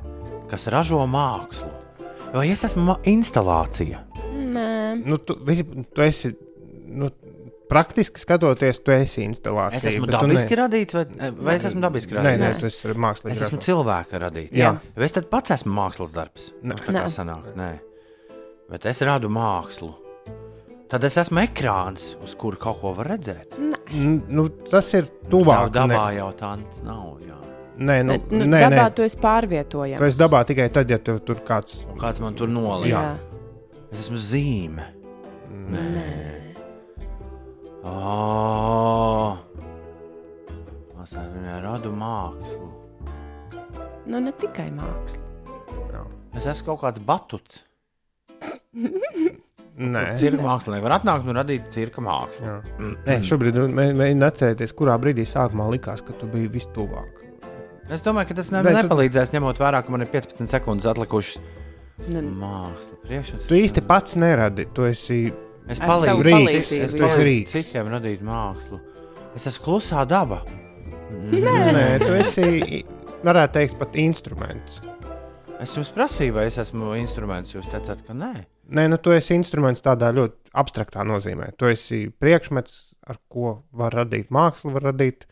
A: kas ražo mākslu. Vai es esmu instalācija?
B: Nē.
C: Nu, tu, visi, tu esi, nu, praktiski skatoties, tu esi instalācija.
A: Es esmu
C: tu
A: dabiski
C: ne-
A: radīts, vai, vai es esmu dabiski
C: Nē,
A: radīts?
C: nē, tas ir mākslinieks.
A: Es esmu cilvēka radīts.
C: Jā.
A: Vai es tad pats esmu mākslas darbs?
C: Nē.
A: Tā kā
B: Nē.
A: sanāk, nē. Bet es radu mākslu. Tad es esmu ekrāns, uz kura kaut ko var redzēt.
C: Nu, tas ir
A: Jā,
C: tuvāk.
A: dabā jau tāds nav. Jā.
C: Nē, nu,
B: Nu,
C: nē,
B: dabā
C: nē.
B: tu esi pārvietojams.
C: Tu esi dabā tikai tad, ja tev tur kāds.
A: Kāds man tur nolika?
B: Jā.
A: Es esmu zīme.
B: Nē.
A: Oh. Es arī radu mākslu.
B: Nu, ne tikai māksla.
A: Es esmu kaut kāds batuts.
C: Nē,
A: Cirka mākslinieks var atnākt un radīt cirka mākslu.
C: Jā. Nē šobrīd nu, mē- mēģinu atcerēties, kurā brīdī sākumā likās, ka tu biji vistuvāk.
A: Es domāju, ka tas ne,
C: Nē,
A: nepalīdzēs, ņemot vērā, ka man ir 15 sekundes atlikušas
B: Nu,
A: māksla. Priekšstats.
C: Tu īsti pats neradi, tu esi.
A: Es palīdzu
B: palīdzību,
A: es palīdzu
C: rīks.
A: citiem radīt mākslu. Es esmu klusā daba.
C: Nē, tu esi, varētu teikt, pat instruments.
A: Es jums prasīju, vai es esmu instruments. Jūs teicāt, ka nē.
C: Nē, nu tu esi instruments tādā ļoti abstraktā nozīmē. Tu esi priekšmets, ar ko var radīt mākslu, var radīt.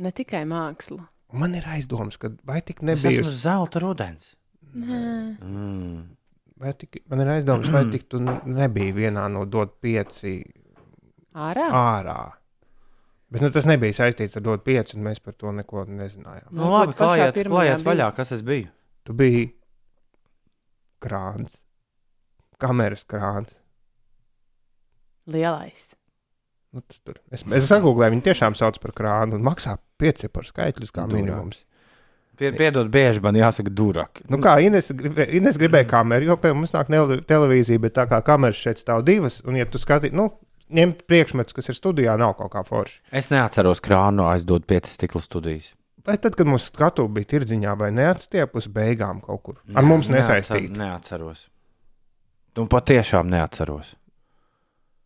B: ne tikai māksla.
C: Man ir aizdoms, ka vai tik
A: Es
C: nebija.
A: esmu zelta rudens.
B: Nē.
A: Mm.
C: Vai tik, man ir aizdoms, vai tik tu nebija vienā no dot pieci
B: Ārā?
C: ārā. Bet nu, tas nebija saistīts ar dot pieci, un mēs par to neko nezinājām.
A: Nu, labi,
B: Varbūt pašā
A: klājiet, klājiet
B: bija.
A: vaļā, kas es biju.
C: Tu biji krāns, kameras krāns.
B: Lielais.
C: Nu, es es sagūlēju, viņi tiešām sauc par krānu un maksā pieci par skaitļus kā minimums.
A: Pie, piedod, bieži man jāsaka, durāk.
C: Nu, kā Ines, gribē, Ines gribēja kameru, jo pie mums nāk televīzija, bet tā kā kameras šeit stāv divas, un ja tu skaties, nu, ņemt priekšmetus, kas ir studijā, nav kaut kā forši.
A: Es neatceros krānu aizdot piecas stikla studijas.
C: Vai tad, kad mums skatu bija tirdziņā, vai neatstiepus beigām kaut kur? Ar mums nesaistīti.
A: Neatceros. Nu, patiešām neatceros.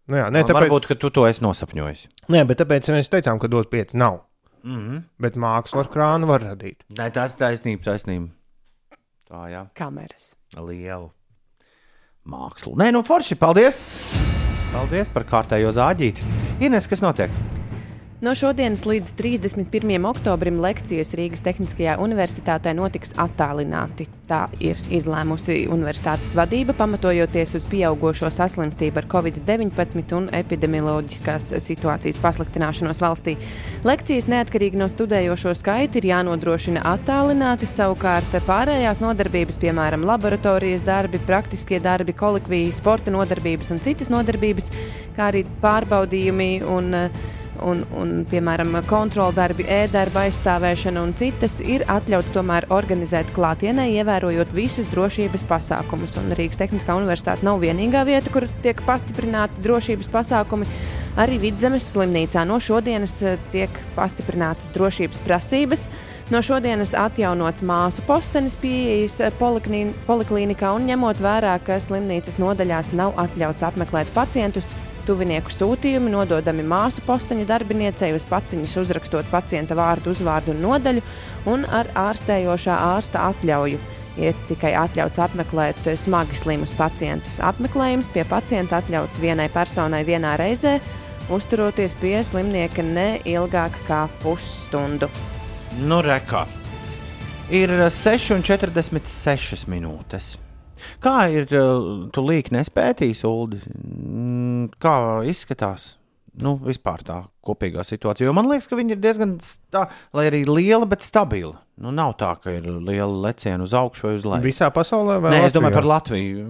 C: Nu, jā,
A: Ne,
C: ne, tāpēc,
A: Varbūt, ka tu to esi nosapņojis.
C: nē, bet tāpēc mēs teicām, ka dot pieci nav.
A: Mm -hmm.
C: Bet mākslu ar krānu var radīt.
A: Nē, tas ir taisnība, taisnība. Tā, jā,
B: Kameras.
A: liela māksla. Nē, nu, forši, paldies! Paldies par kārtējo zāģīti. Ines, kas notiek?
B: No šodienas līdz 31. oktobrim lekcijas Rīgas Tehniskajā universitātē notiks attālināti. Tā ir izlēmusi universitātes vadība, pamatojoties uz pieaugušo saslimstību ar covid-19 un epidemioloģiskās situācijas pasliktināšanos valstī. Lekcijas neatkarīgi no studējošo skaita ir jānodrošina attālināti, savukārt pārējās nodarbības, piemēram, laboratorijas darbi, praktiskie darbi, kolikvija, sporta nodarbības un citas nodarbības, kā arī pārbaudījumi un uh, un, un piemēram, kontroldarbi, e-darba aizstāvēšana un citas ir atļauts tomēr organizēt klātienē, ievērojot visus drošības pasākumus. Un Rīgas Tehniskā universitāte nav vienīgā vieta, kur tiek pastiprināti drošības pasākumi. Arī Vidzemes slimnīcā no šodienas eh, tiek pastiprinātas drošības prasības. No šodienas atjaunots māsu postenis pieejas eh, poliklīnikā un ņemot vērā, ka slimnīcas nodaļās nav atļauts apmeklēt pacientus, Tuvinieku sūtījumi nododami māsu posteņa darbiniecei uz paciņas, uzrakstot pacienta vārdu, uzvārdu un nodaļu, un ar ārstējošā ārsta atļauju. Ir tikai atļauts apmeklēt smagi slimus pacientus. Apmeklējums pie pacienta atļauts vienai personai vienā reizē, uzturoties pie slimnieka ne ilgāk kā pusstundu.
A: Nu, rekā. Ir 6,46 minūtes. Kā ir, uh, tu līk nespētījis, Ulu? Kā izskatās? Nu, vispār tā kopīgā situācija. Jo man liekas, ka viņi ir diezgan, tā, lai arī liela, bet stabila. Nu, nav tā, ka ir liela leciena uz augšu vai uz leju.
C: Visā pasaulē vai
A: Nē, es domāju par Latviju.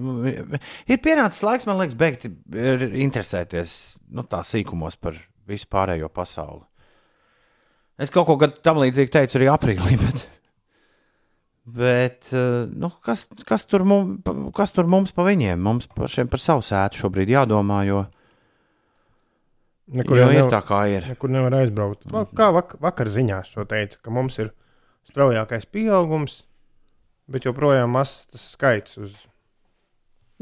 A: Ir pienācis laiks, man liekas, beigt ir interesēties nu, tā sīkumos par visu pārējo pasauli. Es kaut ko tam līdzīgi teicu arī aprīlī. Bet, bet eh, nu, kas, kas, tur mums, kas tur mums pa viņiem? Mums pašiem par savu sētu šobrīd jādomā, jo,
C: Nekur
A: jo ir
C: nevar,
A: tā, kā ir.
C: nekur nevar aizbraukt. Va- Kā vak vakar ziņās šo teica, ka mums ir straujākais pieaugums, bet joprojām mazs tas skaits uz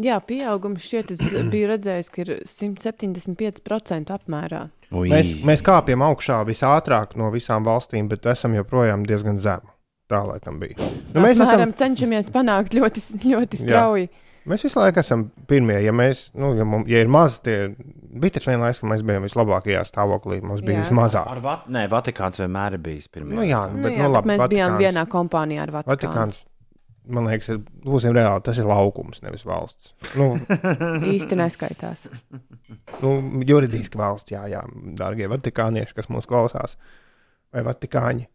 B: Jā, pieaugums šķiet, es biju redzējis, ka ir 175% apmērā.
A: Ui.
C: Mēs, mēs kāpjam augšā visātrāk no visām valstīm, bet esam joprojām diezgan zemi. Tā laikam bija. Nu, mēs, esam,
B: cenšamies panākt ļoti, ļoti strauji.
C: mēs visu laiku esam pirmie. Ja, mēs, nu, ja, mums, ja ir maz, tie bija taču vienlaikus, ka mēs bijām vislabākajā stāvoklī. Mums bija
B: Jā.
C: vismazāk.
A: Ar Vat Nē, Vatikāns vienmēr ir bijis pirmie.
C: Nu, jā,
B: Nu,
C: bet,
B: jā,
C: nu,
B: bet
C: labi,
B: mēs bijām
C: Vatikāns-
B: vienā kompānijā ar Vatikānu.
C: Vatikāns, man liekas, ir, būsim reāli, tas ir laukums, nevis valsts. Nu,
B: Īsti neskaitās.
C: nu, juridiski valsts, jā, jā, dārgie vatikānieši, kas mūs klausās, vai vatikāņi.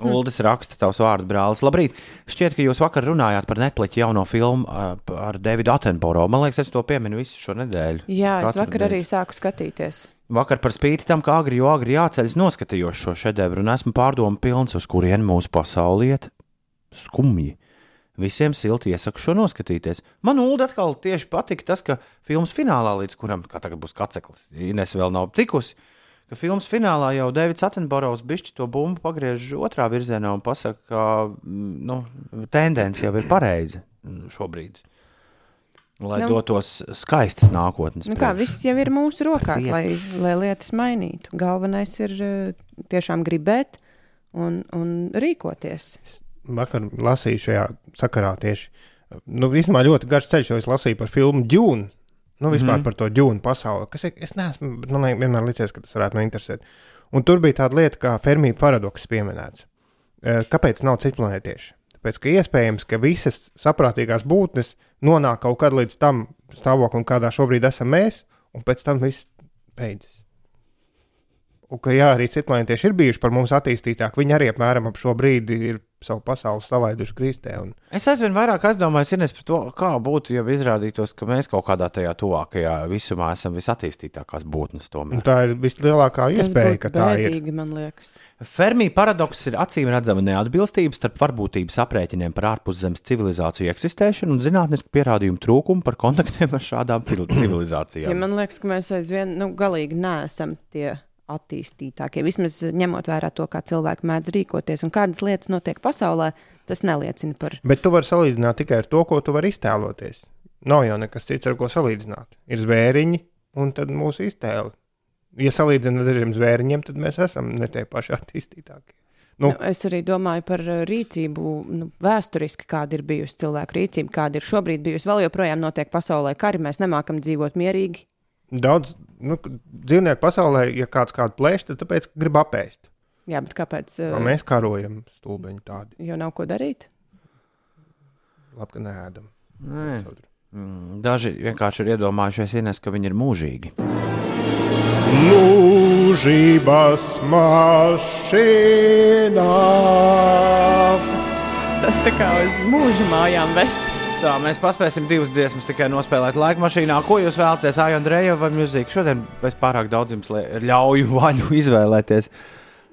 A: Uldis raksta tavs vārdu brālis. Labrīt! Šķiet, ka jūs vakar runājāt par Netflix jauno filmu uh, ar Davidu Attenborough. Man liekas, es to pieminu visu šo nedēļu.
B: Jā, es
A: Katru
B: vakar
A: dienu.
B: arī sāku skatīties.
A: Vakar par spīti tam, kā agri, jo agri jāceļas, noskatījos šo šedevru un esmu pārdomu pilns, uz kurien mūsu pasaule iet skumji. Visiem silti iesaku šo noskatīties. Man Ulu atkal tieši patika tas, ka filmas finālā, līdz kuram kā tagad būs kaceklis, Ines vēl nav tikusi, ka filmas finālā jau Davids Attenborovs bišķi to bumbu pagriež otrā virzienā un pasaka, ka mm, nu, tendence jau ir pareiza šobrīd. Lai
B: Nu.
A: dotos skaistas nākotnes.
B: Nu, kā viss jau ir mūsu rokās, lai, lai lietas mainītu. Galvenais ir eh, tiešām gribēt un, un rīkoties.
C: Vakar lasīju šajā sakarā tieši. Nu, īstenībā ļoti garš ceļš, jo es lasīju par filmu Dune. Nu, vispār mm par to džūnu pasauli. Kas ir, es neesmu, bet man liek- vienmēr licies, ka tas varētu man interesēt. Un tur bija tāda lieta, kā Fermija paradoks pieminēts. Eh, Kāpēc nav citplanētieši? Tāpēc, ka iespējams, ka visas saprātīgās būtnes nonāk kaut kad līdz tam stāvoklim, kādā šobrīd esam mēs, un pēc tam viss beidzas. Un ka jā, arī citplanētieši ir bijuši par mums attīstītāki. Viņi arī apmēram ap šo brīdi ir savu pasauli salaiduši grīstē. Un...
A: Es aizvien vairāk aizdomājos, Ines, par to, kā būtu, ja izrādītos, ka mēs kaut kādā tajā tuvākajā visumā esam visattīstītākās būtnes.
C: Tā ir vislielākā
B: Tas
C: iespēja, ka tā ir.
B: bēdīgi, man liekas.
A: Fermija paradoks ir acīm redzama neatbilstība starp varbūtības aprēķiniem par ārpuszemes civilizāciju eksistēšanu un zinātnisku pierādījumu trūkumu par kontaktiem ar šādām civil-
B: Ja
A: civilizācijām.
B: man liekas, ka mēs aizvien nu, galīgi neesam tie attīstītākie. Vismaz ņemot vērā to, kā cilvēki mēdz rīkoties un kādas lietas notiek pasaulē, tas neliecina par.
C: Bet tu vari salīdzināt tikai ar to, ko tu vari iztēloties. Nav jau nekas cits, ar ko salīdzināt. Ir zvēriņi un tad mūsu iztēle. Ja salīdzinām ar dažiem zvēriņiem, tad mēs esam ne tie paši attīstītākie. Nu.
B: Nu, es arī domāju par uh, rīcību, nu, vēsturiski, kāda ir bijusi cilvēku rīcība, kāda ir šobrīd bijusi. Vēl joprojām notiek pasaulē kari, mēs nemākam dzīvot mierīgi.
C: Daudz nu, dzīvnieku pasaulē, ja kāds kādu plēš, tad tāpēc, ka grib apēst.
B: Jā, bet kāpēc?
C: Uh.
B: Uh,
C: Mēs karojam stulbeņi tādi.
B: jo nav ko darīt.
C: Labi, ka neēdam.
A: Nē. Mm, Daži vienkārši ir iedomājušies, Ines, ka viņi ir mūžīgi.
C: Mūžības mašīnā.
B: Tas tā kā uz mūža mājām vest.
A: Tā, mēs paspēsim divas dziesmas tikai nospēlēt laika mašīnā. Ko jūs vēlaties? Aija Andreja vai mūzika? Šodien es pārāk daudz jums ļauju vaļu izvēlēties.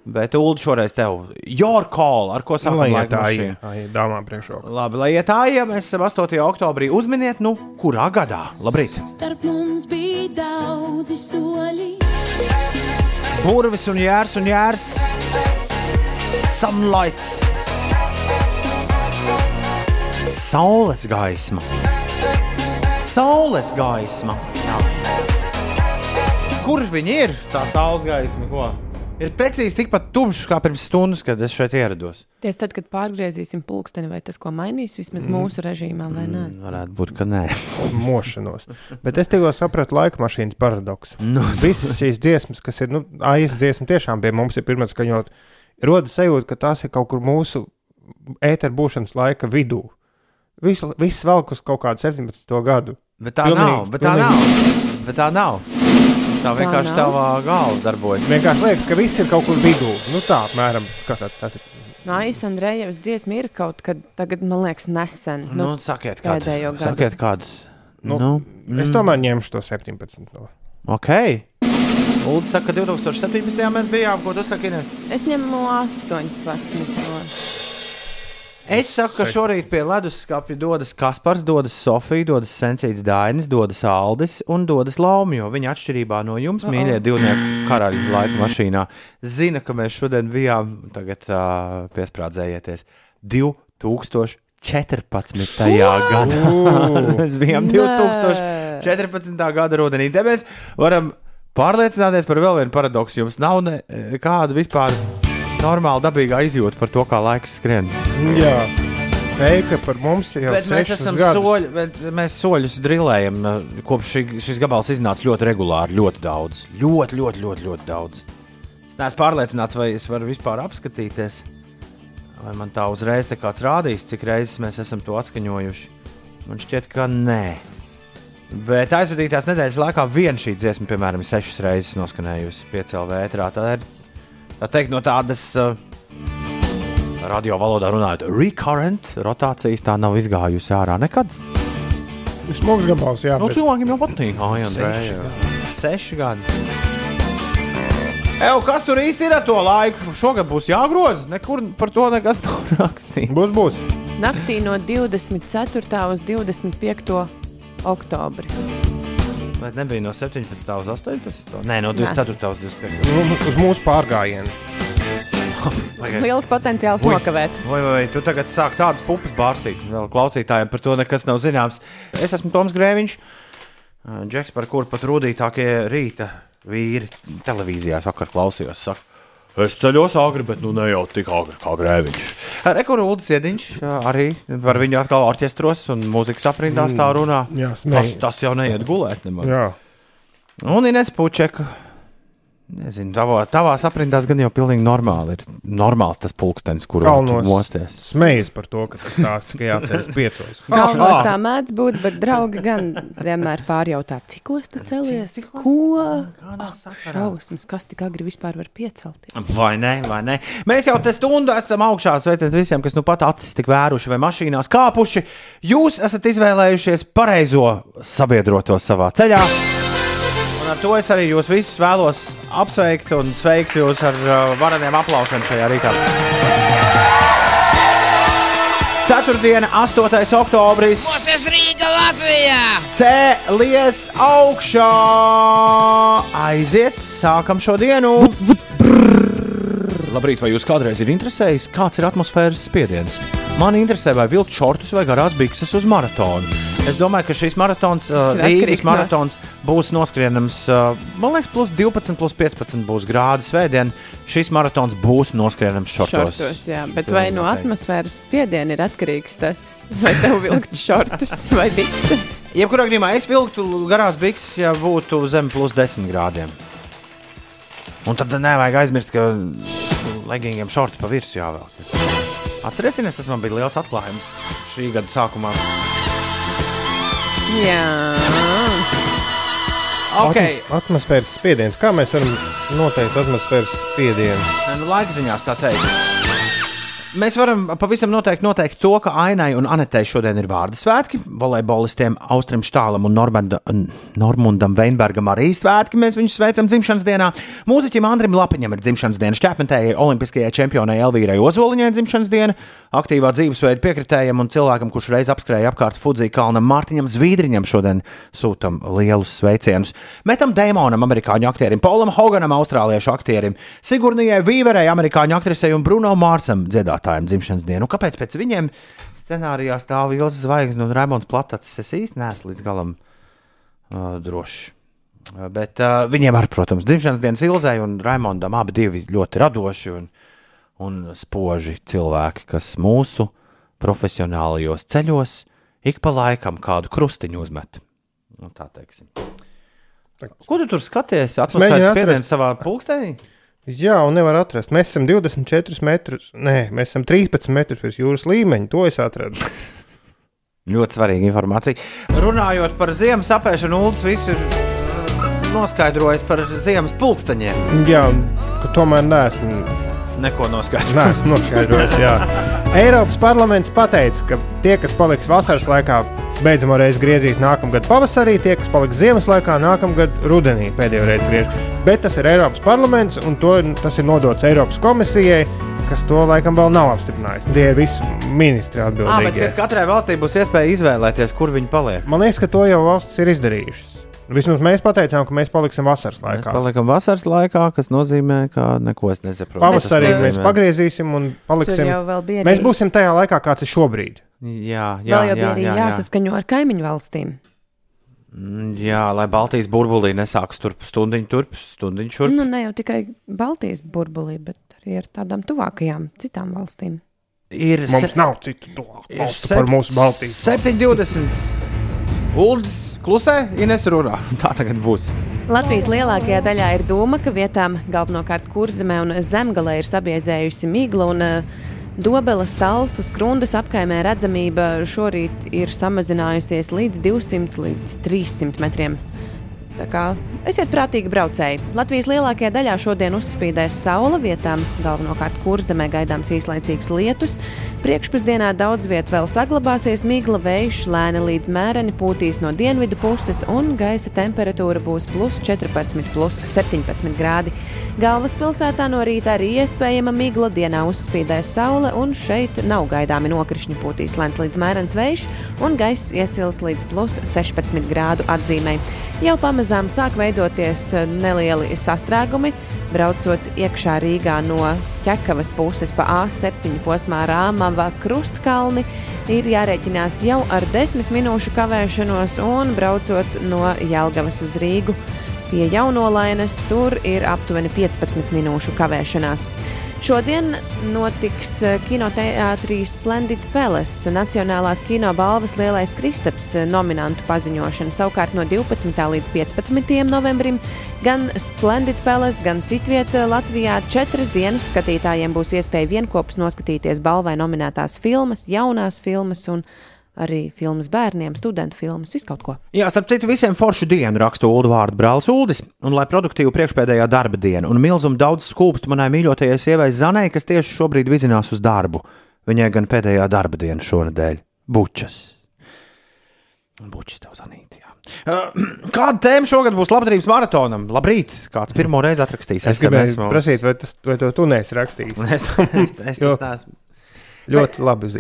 A: Bet, Ulu, šoreiz tev your call, ar ko laika
C: tā,
A: mašīnu.
C: ja dāmām priekšroka.
A: Labi, lai iet tā, ja mēs esam 8. oktobrī. Uzminiet, nu, kurā gadā? Labrīt!
I: Starp mums bija daudzi soļi.
A: Burvis un jērs un jērs. Sunlight. Saules gaisma. Saules gaisma. Jā. Kur viņi ir? Tā saules gaisma. Ko? Ir precīzi tikpat tumšs kā pirms stundas, kad es šeit ierados.
B: Tieši tad, kad pārgriezīsim pulksteni, vai tas ko mainīs vismaz mm. mūsu režīmā vai nē?
A: Varētu būt, ka nē.
C: mošanos. Bet es tikko sapratu laika mašīnas paradoksu.
A: Nu.
C: Visas šīs dziesmas, kas ir, nu, AIS dziesma, tiešām pie mums ir pirmā skaņot, rodas sajūta, ka tās ir kaut kur mūsu ēteru būšanas laika vidū. Viss, viss velk uz kaut kādu 17. gadu.
A: Bet tā
C: Pilnīgi,
A: nav. Bet tā
C: pilnīgi.
A: nav. Bet tā nav. Tā vienkārši
B: nav?
A: tavā galvā darbojas.
C: Vienkārši liekas, ka viss ir kaut kur vidū. Nu, tā apmēram
B: Nājas Andrejevs dziesma ir kaut kad, tagad, man liekas, nesen.
A: Nu, sakiet, kādu.
B: pēdējo gadu.
A: Sakiet, kādu.
C: Nu,
A: Nu,
C: Es tomēr ņemšu to 17. No.
A: Ok. Lūdzu, saka, ka 2017. mēs bijām, ko tu saki, Ines?
B: Es ņemu 18.
A: Es saku, ka šorīt pie leduskapja dodas Kaspars, dodas Sofija, dodas Sensīts Dainis, dodas Aldis un dodas Lauma. Jo viņa atšķirībā no jums,
B: Uh-oh.
A: mīļie divnieku karaļa laika mašīnā, zina, ka mēs šodien bijām, tagad uh, piesprādzējieties, 2014. gadā. mēs bijām 2014. gada rudenī. Te mēs varam pārliecināties par vēl vienu paradoksu. Jums nav nekāda vispār normāla, dabīga izjūta par to, kā laiks skrien.
C: Jā, teika par mums jau
A: Bet mēs esam
C: gadus.
A: soļi, bet mēs soļus drillējam. uh, Kopš šī, šis gabals iznāca ļoti regulāri, ļoti daudz. Ļoti, ļoti, ļoti, ļoti daudz. Es neesmu pārliecināts, vai es varu vispār apskatīties. Vai man tā uzreiz te kāds rādīs, cik reizes mēs esam to atskaņojuši? Man šķiet, ka nē. Bet aizvadītās nedēļas laikā viena šī dziesma, piemēram, ir sešas reizes noskanējusi piecēlā vētrā. Tā ir tā teikt, no tādas uh, radio valodā runājot, recurrent rotācijas tā nav izgājusi ārā nekad.
C: Smags gabals, jā.
A: Nu,
C: bet-
A: cilvēkiem jau patīk. Ai, Andrej, Seši gadi. Evo, kas tur īsti ir ar to laiku? Šogad būs jāgroza. Nekur par to nekas nav rakstīts.
C: Būs, būs.
B: Naktī no 24. uz 25. oktobri.
A: Vai nebija no 17. uz 18. Nē, no 24. uz 25.
C: Nu, Uz mūsu pārgājienu.
B: Liels potenciāls
A: Ui.
B: nokavēt.
A: Vai, vai, vai tu tagad sāk tādas pupas bārstīt? Vēl klausītājiem par to nekas nav zināms. Es esmu Toms Grēviņš, Džeks, par kuru pat rūtītākie rīta vīri televīzijās vakar klausījos. Saka, es ceļos agri, bet nu ne jau tik agri kā Grēviņš. Rekords Iediņš arī par viņu atkal orķestros un mūzikas aprindās tā runā.
C: Jā,
A: tas, tas jau neiet gulēt. Nemaz.
C: Jā.
A: Un Ines Pučeka. Nezinu, tavā, tavās aprindās gan jau pilnīgi normāli ir. Normāls tas pulkstenis, kur mosties.
C: Smejas par to, ka tas stāsts tikai jāceļas piecos.
B: Galvenais tā mēdz būt, bet draugi gan vienmēr pārjautā, cik os tu celies? Ko? Ak, šausmas, kas tik agri vispār var piecelties?
A: Vai ne, vai ne? Mēs jau te stundu esam augšā. Sveiciens visiem, kas nu pat acis tik vēruši vai mašīnās kāpuši. Jūs esat izvēlējušies pareizo sabiedroto savā ceļā. Un ar to es arī jūs visus vēlos apsveikt un sveikt jūs ar uh, vareniem aplausiem šajā rītā. Ceturtdiena, 8. oktobris.
J: Tas Rīga Latvijā!
A: Cēlies augšā! Aiziet, sākam šo dienu! Labrīt, vai jūs kādreiz ir interesējis, kāds ir atmosfēras spiediens? Man interesē, vai vilkt šortus vai garās bikses uz maratonu. Es domāju, ka šis maratons, uh, Rīgas
B: no-
A: maratons, būs noskrienams. Uh, man liekas, plus 12, plus 15 būs grādi svētdien. Šis maratons būs noskrienams šortos.
B: Šortos, jā, bet vai no atmosfēras spiediena ir atkarīgs tas, vai tev vilkt šortus vai bikses?
A: Jebkurā gadījumā es vilktu garās bikses, ja būtu zem plus 10 grādiem. Un tad nevajag aizmirst, ka leggingiem šorti pa virsmu jāvelk. Atcerieties, tas man bija liels atklājums šī gada sākumā.
B: Jā.
A: Okay.
C: Atm atmosfēras spiediens. Kā mēs varam noteikt atmosfēras spiedienu?
A: Nu, laika ziņā tā teikt. Mēs varam pavisam noteikti noteikt to, ka Ainai un Anetei šodien ir vārdu svētki. Volejbolistiem Austram Štālam un Normanda, Normundam Veinbergam arī svētki. Mēs viņus sveicam dzimšanas dienā. Mūziķim Andrim Lapiņam ir dzimšanas diena, šķēpmetējai, olimpiskajai čempionai Elvīrai Ozoliņai dzimšanas diena, aktīvā dzīvesveida piekritējam un cilvēkam, kurš reiz apskrēja apkārt Fudzija kalnam Mārtiņam Zvidriņam šodien sūtam lielus sveicienus. Metam Deimonam, amerikāņu aktierim, Paulam Hoganam, austrāliešu aktierim, Sigurnijai Vīverei, amerikāņu aktrisei un Bruno Mārsam dziedātājiem dzimšanas dienu. Un kāpēc pēc viņiem scenārijā stāv Ilza Zvaigznes un Raimons Platats? Es īsti neesmu līdz galam uh, drošs. Uh, Bet uh, viņiem arī, protams, dzimšanas dienas Ilzai un Raimondam abi divi ļoti radoši un, un spoži cilvēki, kas mūsu profesionālajos ceļos ik pa laikam kādu krustiņu uzmet. Nu, tā teiksim. Ko tu tur skaties? Atmosfēras spiediens savā pulkstenī?
C: Jā, un nevar atrast. Mēs esam 24 metrus, nē, mēs esam 13 metrus virs jūras līmeņa. To es atradu.
A: Ļoti svarīga informācija. Runājot par ziemas apēšanu, Ulas visu ir uh, noskaidrojis par ziemas pulksteņiem.
C: Jā, ka tomēr neesmu
A: neko noskaidrojis.
C: Nē, esmu noskaidrojis. jā. Eiropas parlaments pateica, ka tie, kas paliks vasaras laikā, beidzamo reizi griezīs nākamgad pavasarī, tie, kas paliks ziemas laikā, nākamgad rudenī pēdējo reizi griež. Bet tas ir Eiropas parlaments, un to, tas ir nodots Eiropas komisijai, kas to laikam vēl nav apstiprinājusi. Tie ir visi ministri
A: Ah, bet
C: atbildīgi.
A: kad katrai valstī būs iespēja izvēlēties, kur viņi paliek.
C: Man liekas, ka to jau valstis ir izdarījušas. Vismaz mēs pateicām, ka mēs paliksim vasaras
A: Mēs
C: laikā.
A: paliekam vasaras laikā, kas nozīmē, ka neko es nesaprotu.
C: Pavasarī mēs pagriezīsim un paliksim.
B: jau vēl bija
C: Mēs būsim tajā laikā, kāds ir šobrīd.
A: Jā, jā,
B: Vēl jau
A: jā,
B: bija arī
A: jā, jā.
B: jāsaskaņo ar kaimiņu valstīm.
A: Mm, Jā, lai Baltijas burbulī nesāks turp stundiņu, turp stundiņu šurp.
B: Nu, ne jau tikai Baltijas burbulī, bet arī ar tādām tuvākajām citām valstīm.
A: Ir
C: Mums
A: se-
C: nav citu to
A: ir
C: valstu par mūsu Baltijas.
A: 7,20. Uldis klusē, Ines runā. Tā tagad būs.
B: Latvijas lielākajā daļā ir doma, ka vietām galvenokārt kurzemē un zemgalē ir sabiezējusi migla un uh, Dobelas tāls uz krundas apkaimē redzamība šorīt ir samazinājusies līdz 200 līdz 300 metriem. Tā kā esiet prātīgi braucēji. Latvijas lielākajā daļā šodien uzspīdēs saule, vietām galvenokārt kurzemē gaidāms īslaicīgs lietus. Priekšpusdienā daudz vietā vēl saglabāsies migla vējš, lēni līdz mēreni pūtīs no dienvidu puses, un gaisa temperatūra būs plus 14, plus 17 grādi. Galvaspilsētā no rīta arī iespējama migla, dienā uzspīdēs saule, un šeit nav gaidāmi nokrišņi pūtīs lēns līdz mērens vējš, un gaiss iesils līdz plus 16 grādu atzīmē. Jau pamazām sāk veidoties eh, nelieli sastrēgumi. Braucot iekšā Rīgā no ķekavas puses pa A7 posmā Rāmava krustkalni, ir jārēķinās jau ar 10 minūšu kavēšanos, un braucot no Jelgavas uz Rīgu pie jaunolainas, tur ir aptuveni 15 minūšu kavēšanās. Šodien notiks eh, kinoteātrī Splendid Palace, Nacionālās kino balvas lielais Kristaps eh, nominantu paziņošana. Savukārt no 12. līdz 15. novembrim gan Splendid Palace, gan citvieta Latvijā četras dienas skatītājiem būs iespēja vienopus noskatīties balvai nominētās filmas, jaunās filmas un arī filmas bērniem, studentu filmas, visu kaut ko.
A: Jā, starp citu, visiem foršu dienu raksta Ulu vārdu brālis Uldis, un lai produktīvu priekšpēdējā darba diena, un milzumu daudz skūpstu manai mīļotajai sievai Zanai, kas tieši šobrīd vizinās uz darbu. Viņai gan pēdējā darba diena šonadēļ - bučas. Bučas tev zanīt, jā. Kāda tēma šogad būs labdarības maratonam? Labrīt! Kāds pirmo reizi atrakstīs?
C: Es gribēju
A: mums?
C: prasīt, vai, tas, vai to tu neesi rakstījis.
A: Es, es, es,
C: Jo
A: es neesmu.
C: Ļoti labi uz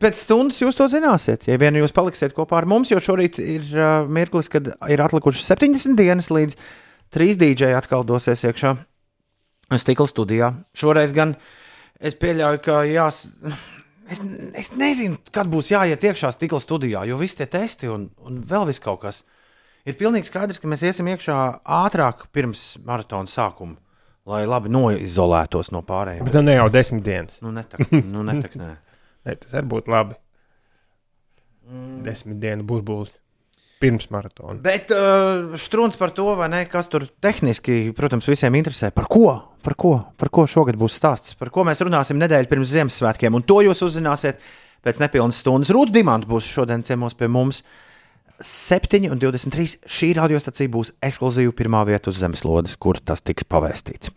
A: Pēc, stundas jūs to zināsiet. Ja vien jūs paliksiet kopā ar mums, jo šorīt ir uh, mirklis, kad ir atlikušas 70 dienas līdz trīs dīdžeji atkal dosies iekšā stikla studijā. Šoreiz gan es pieļauju, ka jās. Es, es nezinu, kad būs jāiet iekšā stikla studijā, jo visi tie testi un, un vēl viss kaut kas. Ir pilnīgi skaidrs, ka mēs iesim iekšā ātrāk pirms maratona sākuma, lai labi noizolētos no pārējiem.
C: Bet nu ne jau desmit dienas.
A: Nu, netak, nu, netak, nē.
C: Ne, tas arī būtu labi. Desmit dienu būs būs. Pirms maratona.
A: Bet uh, strūns par to, vai ne, kas tur tehniski, protams, visiem interesē. Par ko? Par ko? Par ko šogad būs stāsts? Par ko mēs runāsim nedēļu pirms Ziemassvētkiem? Un to jūs uzzināsiet pēc nepilnas stundas. Rūta Dimanta būs šodien ciemos pie mums. 7,23. Šī radiostacija būs ekskluzīva pirmā vieta uz zemeslodes, kur tas tiks pavēstīts.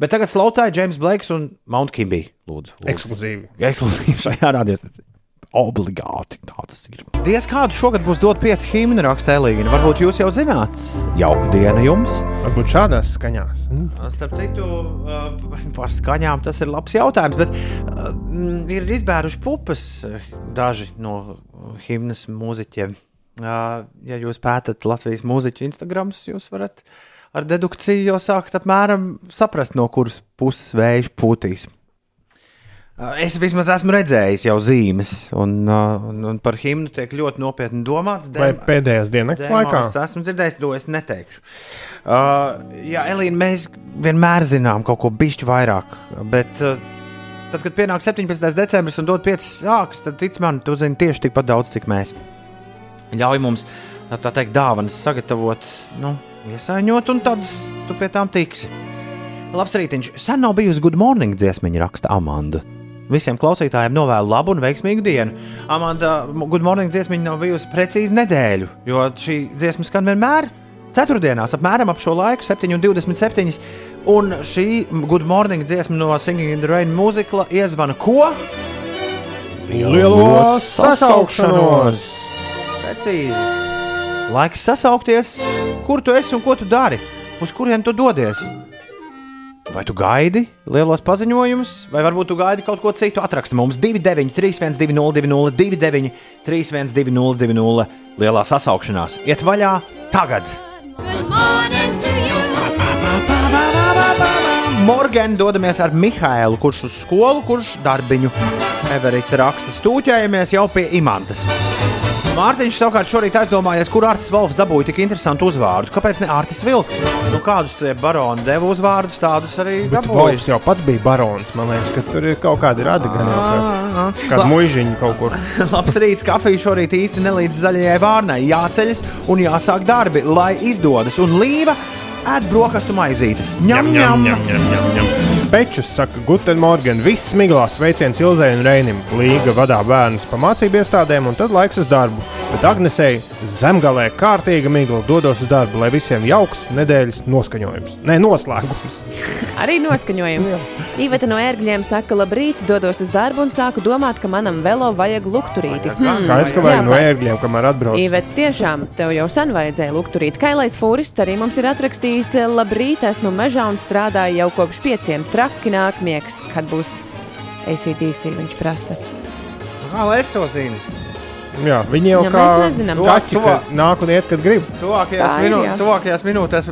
A: Bet tagad slaucēja James Blakes un Mount Kimby. Lūdzu, lūdzu.
C: Ekskluzīvi.
A: Ekskluzīvi šajā radiostacijā. Obligāti tā tas ir. Diez kādu šogad būs dot pieci himni raksta Elīna. Varbūt jūs jau zināt. Jauka diena jums.
C: Varbūt šādās skaņās. Mm.
A: Starp citu, par skaņām tas ir labs jautājums. Bet ir izbēruši pupas daži no himnas mūziķiem. Ja jūs pētat Latvijas mūziķu Instagram, jūs varat ar dedukciju jau sākt apmēram saprast, no kuras puses vējš pūtīs. Es vismaz esmu redzējis jau zīmes, un, un, un par himnu tiek ļoti nopietni domāts.
C: Vai
A: Dem-
C: pēdējās dienas laikā?
A: Es esmu dzirdējis, to es neteikšu. Uh, jā, Elīna, mēs vienmēr zinām kaut ko bišķi vairāk, bet uh, tad, kad pienāk 17. decembris un dod 5 sākas, tad tic man, tu zini tieši tikpat daudz, cik mēs. Ļauj mums, tā teikt, dāvanas sagatavot, nu, iesaiņot, un tad tu pie tām tiksi. Labs rītiņš. Sen nav bijusi good morning dziesmiņa, raksta Amanda. Visiem klausītājiem novēlu labu un veiksmīgu dienu. Amanda, good morning dziesmiņa nav bijusi precīzi nedēļu, jo šī dziesma skan vienmēr ceturtdienās, apmēram ap šo laiku, 7,27. Un šī Good Morning dziesma no Singing in the Rain mūzikla iezvana ko?
C: Lielo sasaukšanos!
A: Precīzi. Laiks sasaukties, kur tu esi un ko tu dari, uz kurien tu dodies. Vai tu gaidi lielos paziņojumus, vai varbūt tu gaidi kaut ko citu? Atraksti mums 293, 202, 29, 31, 202, lielā sasaukšanās. Iet vaļā tagad! Morgan dodamies ar Mihālu, kurš uz skolu, kurš darbiņu Everita raksta. Stūķējamies jau pie imantas. Mārtiņš savukārt šorīt aizdomājies, kur Artis Volfs dabūja tik interesantu uzvārdu. Kāpēc ne Artis Vilks? Nu, kādus tie baroni deva uzvārdus, tādus arī dabūja.
C: Volfs jau pats bija barons. Man liekas, ka tur ir kaut kādi radi gan jau.
A: Ā,
C: ka- Kāda
A: La-
C: muižiņa kaut kur.
A: Labs rīts, kafija šorīt īsti nelīdz zaļajai vārnai. Jāceļas un jāsāk darbi, lai izdodas. Un līva ēd brokastu maizītes. Ņem, ņem, ņem.
C: Pečus saka, Guten Morgen, viss miglās sveiciens Ilzai un Reinim. Līga vadā bērnus pa mācību iestādēm, un tad laiks uz darbu. Bet Agnesei zemgalē kārtīga migla dodos uz darbu, lai visiem jauks nedēļas noskaņojums. Nē, noslēgums.
B: Arī noskaņojums. Īveta no ērgļiem saka, labrīt, dodos uz darbu un sāku domāt, ka manam velo vajag lukturīti.
C: Skaidrs, ka vajag no ērgļiem, kamēr atbrauc.
B: Īvet, tiešām tev jau sen vajadzēja lukturīt. Kailais fūrists arī mums ir atrakstījis, labrīt, esmu mežā un strādāju jau kopš pieciem. Traki nāk miegs, kad būs ACDC, viņš prasa.
A: Kā lai es to zinu?
C: Jā, viņi jau
B: Ja
C: kā kaķi, ka
A: Tuvāk-
C: nāk un iet, kad grib.
A: Tuvākajās,
B: Tā ir,
A: minū,
B: jā.
A: tuvākajās minūtēs,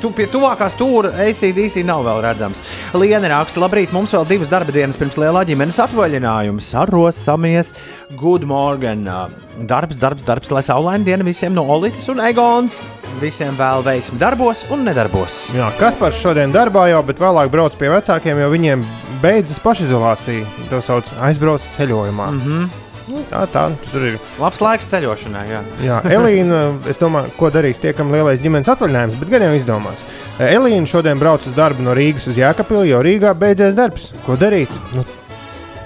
A: tu, pie tuvākā stūra ACDC nav vēl redzams. Liena raksta, labrīt, mums vēl divas darba dienas pirms lielā ģimenes atvaļinājuma. Sarosamies, good morning. Darbs, darbs, darbs, lai saulaina diena visiem no Olitas un Egons. Visiem vēl veiksmi darbos un nedarbos.
C: Jā, kas par šodien darbā jau, bet vēlāk brauc pie vecākiem, jo viņiem beidzas pašizolācija. To sauc aizbrauc ceļojumā. Mm -hmm. Nu, tā, tā, tur ir.
A: Labs laiks ceļošanai. Jā.
C: Jā, Elīna, es domāju, ko darīs tie, kam lielais ģimenes atvaļinājums, bet gan jau izdomās. Elīna šodien brauc uz darbu no Rīgas uz Jēkabili, jo Rīgā beidzies darbs. Ko darīt? Nu,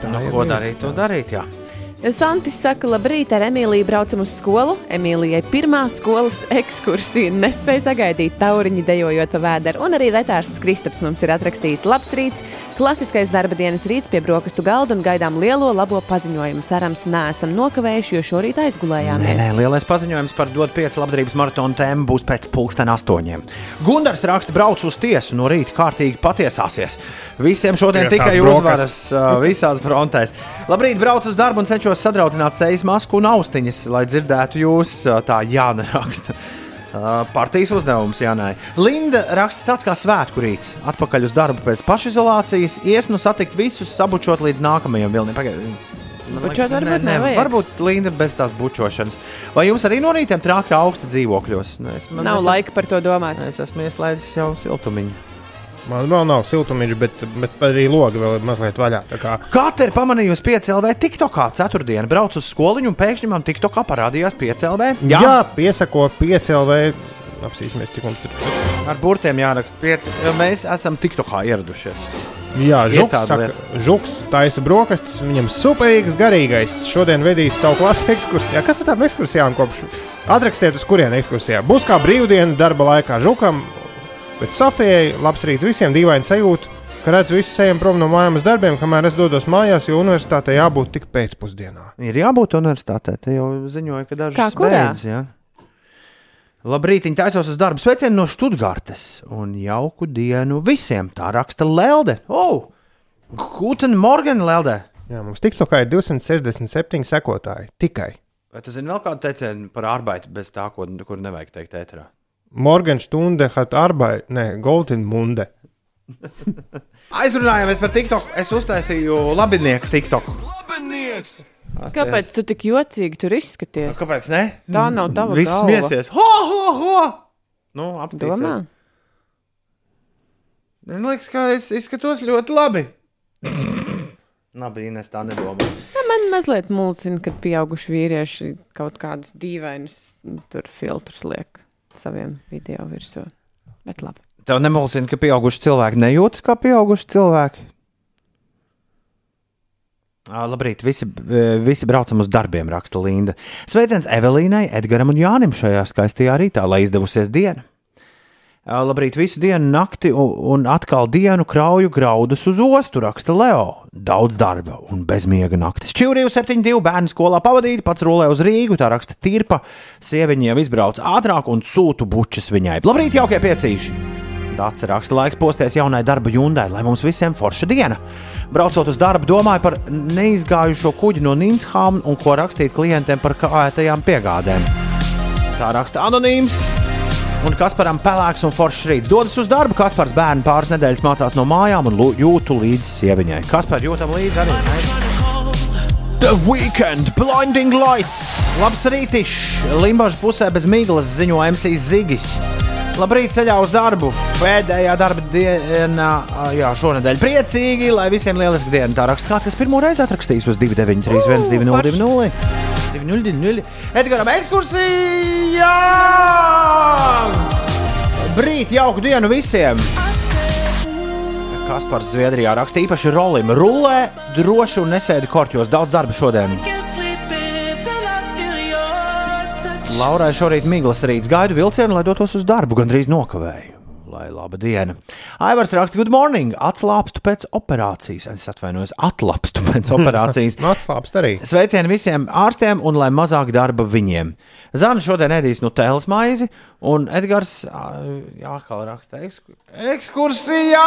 C: tā
A: Nu,
C: ir
A: ko darīt? To darīt, jā.
B: Santis saka, labrīt, ar Emīliju braucam uz skolu. Emīlijai pirmā skolas ekskursija nespēja sagaidīt tauriņu dejojot pa vēderu. Un arī vetārsts Kristaps mums ir atrakstījis labs rīts, klasiskais darba dienas rīts pie brokastu galda un gaidām lielo labo paziņojumu. Cerams, neesam nokavējuši, jo šorīt
A: Nē,
B: aizgulējāmies.
A: nē, lielais paziņojums par dod 5 labdarības maratona tēmu būs pēc pulksten astoņiem. Gunārs raksta, brauc uz tiesu, no rīta kārtīgi patiesāsies. Visiem šodien
C: Tiesās
A: tikai
C: brokastis.
A: uzvaras uh, visās frontēs. Labrīt, brauc uz darbu un cenšos sadraudzināt sejas masku un austiņas, lai dzirdētu jūs, tā Jāna raksta. Partijas uzdevums Jānai. Linda raksta tāds kā svētku rīts. Atpakaļ uz darbu pēc pašizolācijas, ies nu satikt visus, sabučot līdz nākamajam vilnim. Pagaid- Man
B: Bučot varbūt
A: nē,
B: nevajag.
A: Varbūt Linda bez tās bučošanas. Vai jums arī no rīta trākā augsta dzīvokļos? Nu, es, man-
B: Nav
A: es,
B: laika par to domāt.
A: Es esmu ieslēdzis jau siltumiņu.
C: Man vēl nav siltumiņš, bet, bet arī logi vēl ir mazliet vaļā. kā
A: Katra ir pamanījusi piecēlē TikTokā. Ceturtdienā braucu uz skoliņu un pēkšņi man TikTokā parādījās piecēlē.
C: Jā, Jā piesako piecēlē. Apsīsimies, cik mums tur ir.
A: Ar burtiem jāraksta pieci. jo Mēs esam TikTokā ieradušies.
C: Jā, Žuks, saka. Žuks taisa brokastis, viņam superīgs, garīgais. Šodien vedīs savu klasu ekskursijā. Kas ir tāda ekskursijā un kopš? Atrakstiet, uz kurien ekskursijā. Būs kā brīvdiena darba laikā Žukam, bet Sofijai labs rīts visiem dīvaini sajūta, ka redz visus ejam prom no mājām uz darbiem, kamēr es dodos mājās, jo universitātei jābūt tik pēcpusdienā.
A: Ir jābūt universitātē. Te jau ziņoja, ka dažas beidz, jā. Labrīt, viņi taisos uz darbu. Sveicienu no Stuttgartes un jauku dienu visiem. Tā raksta Lelde. Oh! Guten Morgen, Lelde!
C: Jā, mums TikTokā ir 267 sekotāji. Tikai.
A: Vai tu zini vēl kādu teicienu par arbeitu bez tā, ko, kur nevajag teikt ēterā?
C: Morgenstunde hat Arbeit, ne, Golden Munde.
A: Aizrunājāmies par TikTok. Es uztaisīju labinieku TikTok.
B: Kāpēc tu tik jocīgi tur izskaties?
A: Kāpēc ne?
B: Tā nav tava
A: Viss
B: galva.
A: smiesies. Ho, ho, ho! Nu, apstāties. Man liekas, ka es izskatos ļoti labi. Labi, Ines tā nedomā.
B: Ja, man mazliet mulsina, kad pieauguši vīrieši kaut kādus dīvainus tur filtrus liek saviem video virsū. Bet labi.
A: Tev nemulsina, ka pieauguši cilvēki nejūtas kā pieauguši cilvēki. Labrīt, visi, visi braucam uz darbiem, raksta Linda. Sveiciens Evelīnai, Edgaram un Jānim šajā skaistajā rītā, lai izdevusies diena. Labrīt, visu dienu, nakti un, atkal dienu krauju graudus uz ostu, raksta Leo. Daudz darba un bezmiega naktis. Čurīju 7-2 bērnu skolā pavadīti, pats rolē uz Rīgu, tā raksta Tirpa. Sieviņa jau izbrauc ātrāk un sūtu bučas viņai. Labrīt, jaukie piecīši! Dācis raksta laiks posties jaunai darba jūndai, lai mums visiem forša diena. Braucot uz darbu, domāju par neizgājušo kuģi no Nīnshām un ko rakstīt klientiem par kāētajām piegādēm. Tā raksta anonīms. Un Kasparam pelēks un foršs rīts dodas uz darbu. Kaspars bērnu pāris nedēļas mācās no mājām un jūtu līdzi sieviņai. Kaspar jūtam līdzi arī. The Weekend, Blinding Lights, Labs rītišs, Limbaģa pusē bez miglas ziņo MC Zigis. Labrīt, ceļā uz darbu. Pēdējā darba dienā, jā, šonadēļ priecīgi, lai visiem lieliski diena. Tā raksta kāds, kas pirmo reizi atrakstījis uz 293, 202, 202. Edgars, ekskursija! Brīt, jauku dienu visiem! Kaspars Zviedrijā raksta īpaši rolim. Rulē droši un nesēdi korķos. Daudz darba šodien. Laurai šorīt miglas rīts gaidu vilcienu, lai dotos uz darbu. Gan drīz nokavēju. Lai laba diena. Aivars raksta, good morning. Atslāpstu pēc operācijas. Es atvainojos, atlapstu pēc operācijas.
C: Atslābst arī.
A: Sveicieni visiem ārstiem un lai mazāk darba viņiem. Zana šodien ēdīs no tēlas maizi, un Edgars, jā, kā raksta, eksku- ekskursijā!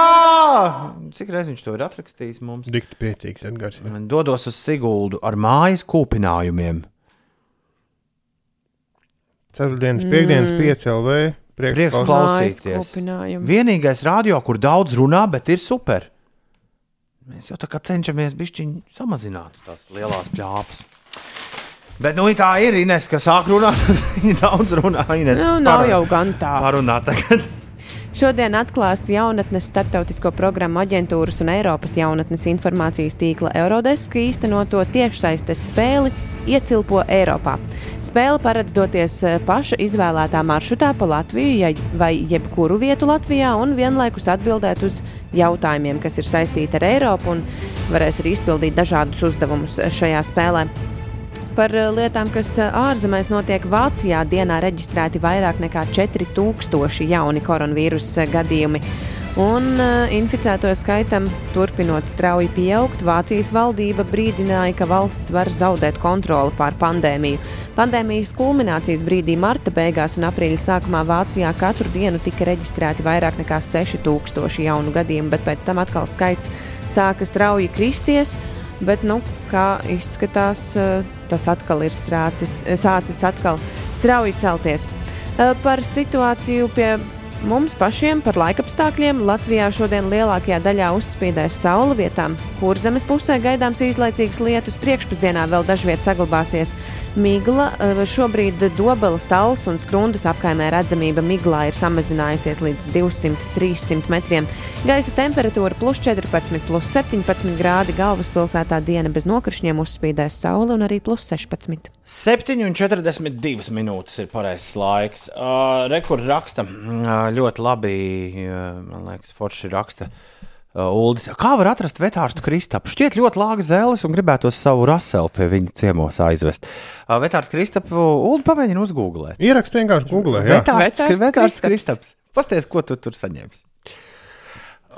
A: Cik reizes viņš to ir atrakstījis mums?
C: Dikti priecīgs Edgars.
A: Dodos uz Siguldu ar mājas kūpinājumiem.
C: Ceturtdienas, piekdienas,
B: Mm.
C: 5 LV.
A: Prieks
C: klausīt.
A: klausīties. Vienīgais radio, kur daudz runā, bet ir super. Mēs jau tā kā cenšamies bišķiņu samazināt tās lielās plāpas. Bet nu, tā ir Ines, kas sāk runāt. Viņa daudz runā. Ines,
B: Nu, nav
A: parun-
B: jau gan tā.
A: Parunā tagad.
B: Šodien atklās jaunatnes starptautisko programmu aģentūras un Eiropas jaunatnes informācijas tīkla Eurodesk īstenoto tiešsaistes spēli Iecilpo Eiropā. Spēle paredz doties eh, paša izvēlētā maršrutā pa Latviju vai jebkuru vietu Latvijā un vienlaikus atbildēt uz jautājumiem, kas ir saistīti ar Eiropu un varēs arī izpildīt dažādus uzdevumus šajā spēlē. Par eh, lietām, kas eh, ārzemēs notiek Vācijā, dienā reģistrēti vairāk nekā 4000 jauni koronavīrusa gadījumi. Un inficēto skaitam turpinot strauji pieaugt, Vācijas valdība brīdināja, ka valsts var zaudēt kontroli pār pandēmiju. Pandēmijas kulminācijas brīdī, marta beigās un aprīļa sākumā Vācijā katru dienu tika reģistrēti vairāk nekā 6000 jaunu gadījumu, bet pēc tam atkal skaits sāka strauji kristies. Bet, nu, kā izskatās, eh, tas atkal ir strācis, sācis atkal strauji celties. Eh, Par situāciju pie mums pašiem, par laikapstākļiem Latvijā šodien lielākajā daļā uzspīdēs saule vietām, kur zemes pusē gaidāms īslaicīgs lietus. Priekšpusdienā vēl dažviet saglabāsies migla. Eh, Šobrīd Dobelas, Tallas un Skrundas apkaimē redzamība miglā ir samazinājusies līdz 200-300 metriem. Gaisa temperatūra plus 14, plus 17 grādi galvaspilsētā diena bez nokrišņiem uzspīdēs saule un arī plus 16.
A: 7,42 minūtes ir pareizais laiks. Uh, Rekords raksta uh, ļoti labi. Uh, man liekas, Forši raksta. Uh, Uldis. Kā var atrast vetārstu Kristapu? Šķiet ļoti lāga zēles un gribētos savu raselu pie viņa ciemos aizvest. Uh, vetārsts Kristapu, Ulu pamēģina uzgooglēt.
C: Ierakst vienkārši Google. Jā,
A: Vetārsts,
B: Vetārsts
A: vetārsts
B: Kristaps.
A: Kristaps. Pasties, ko tu tur saņemsi.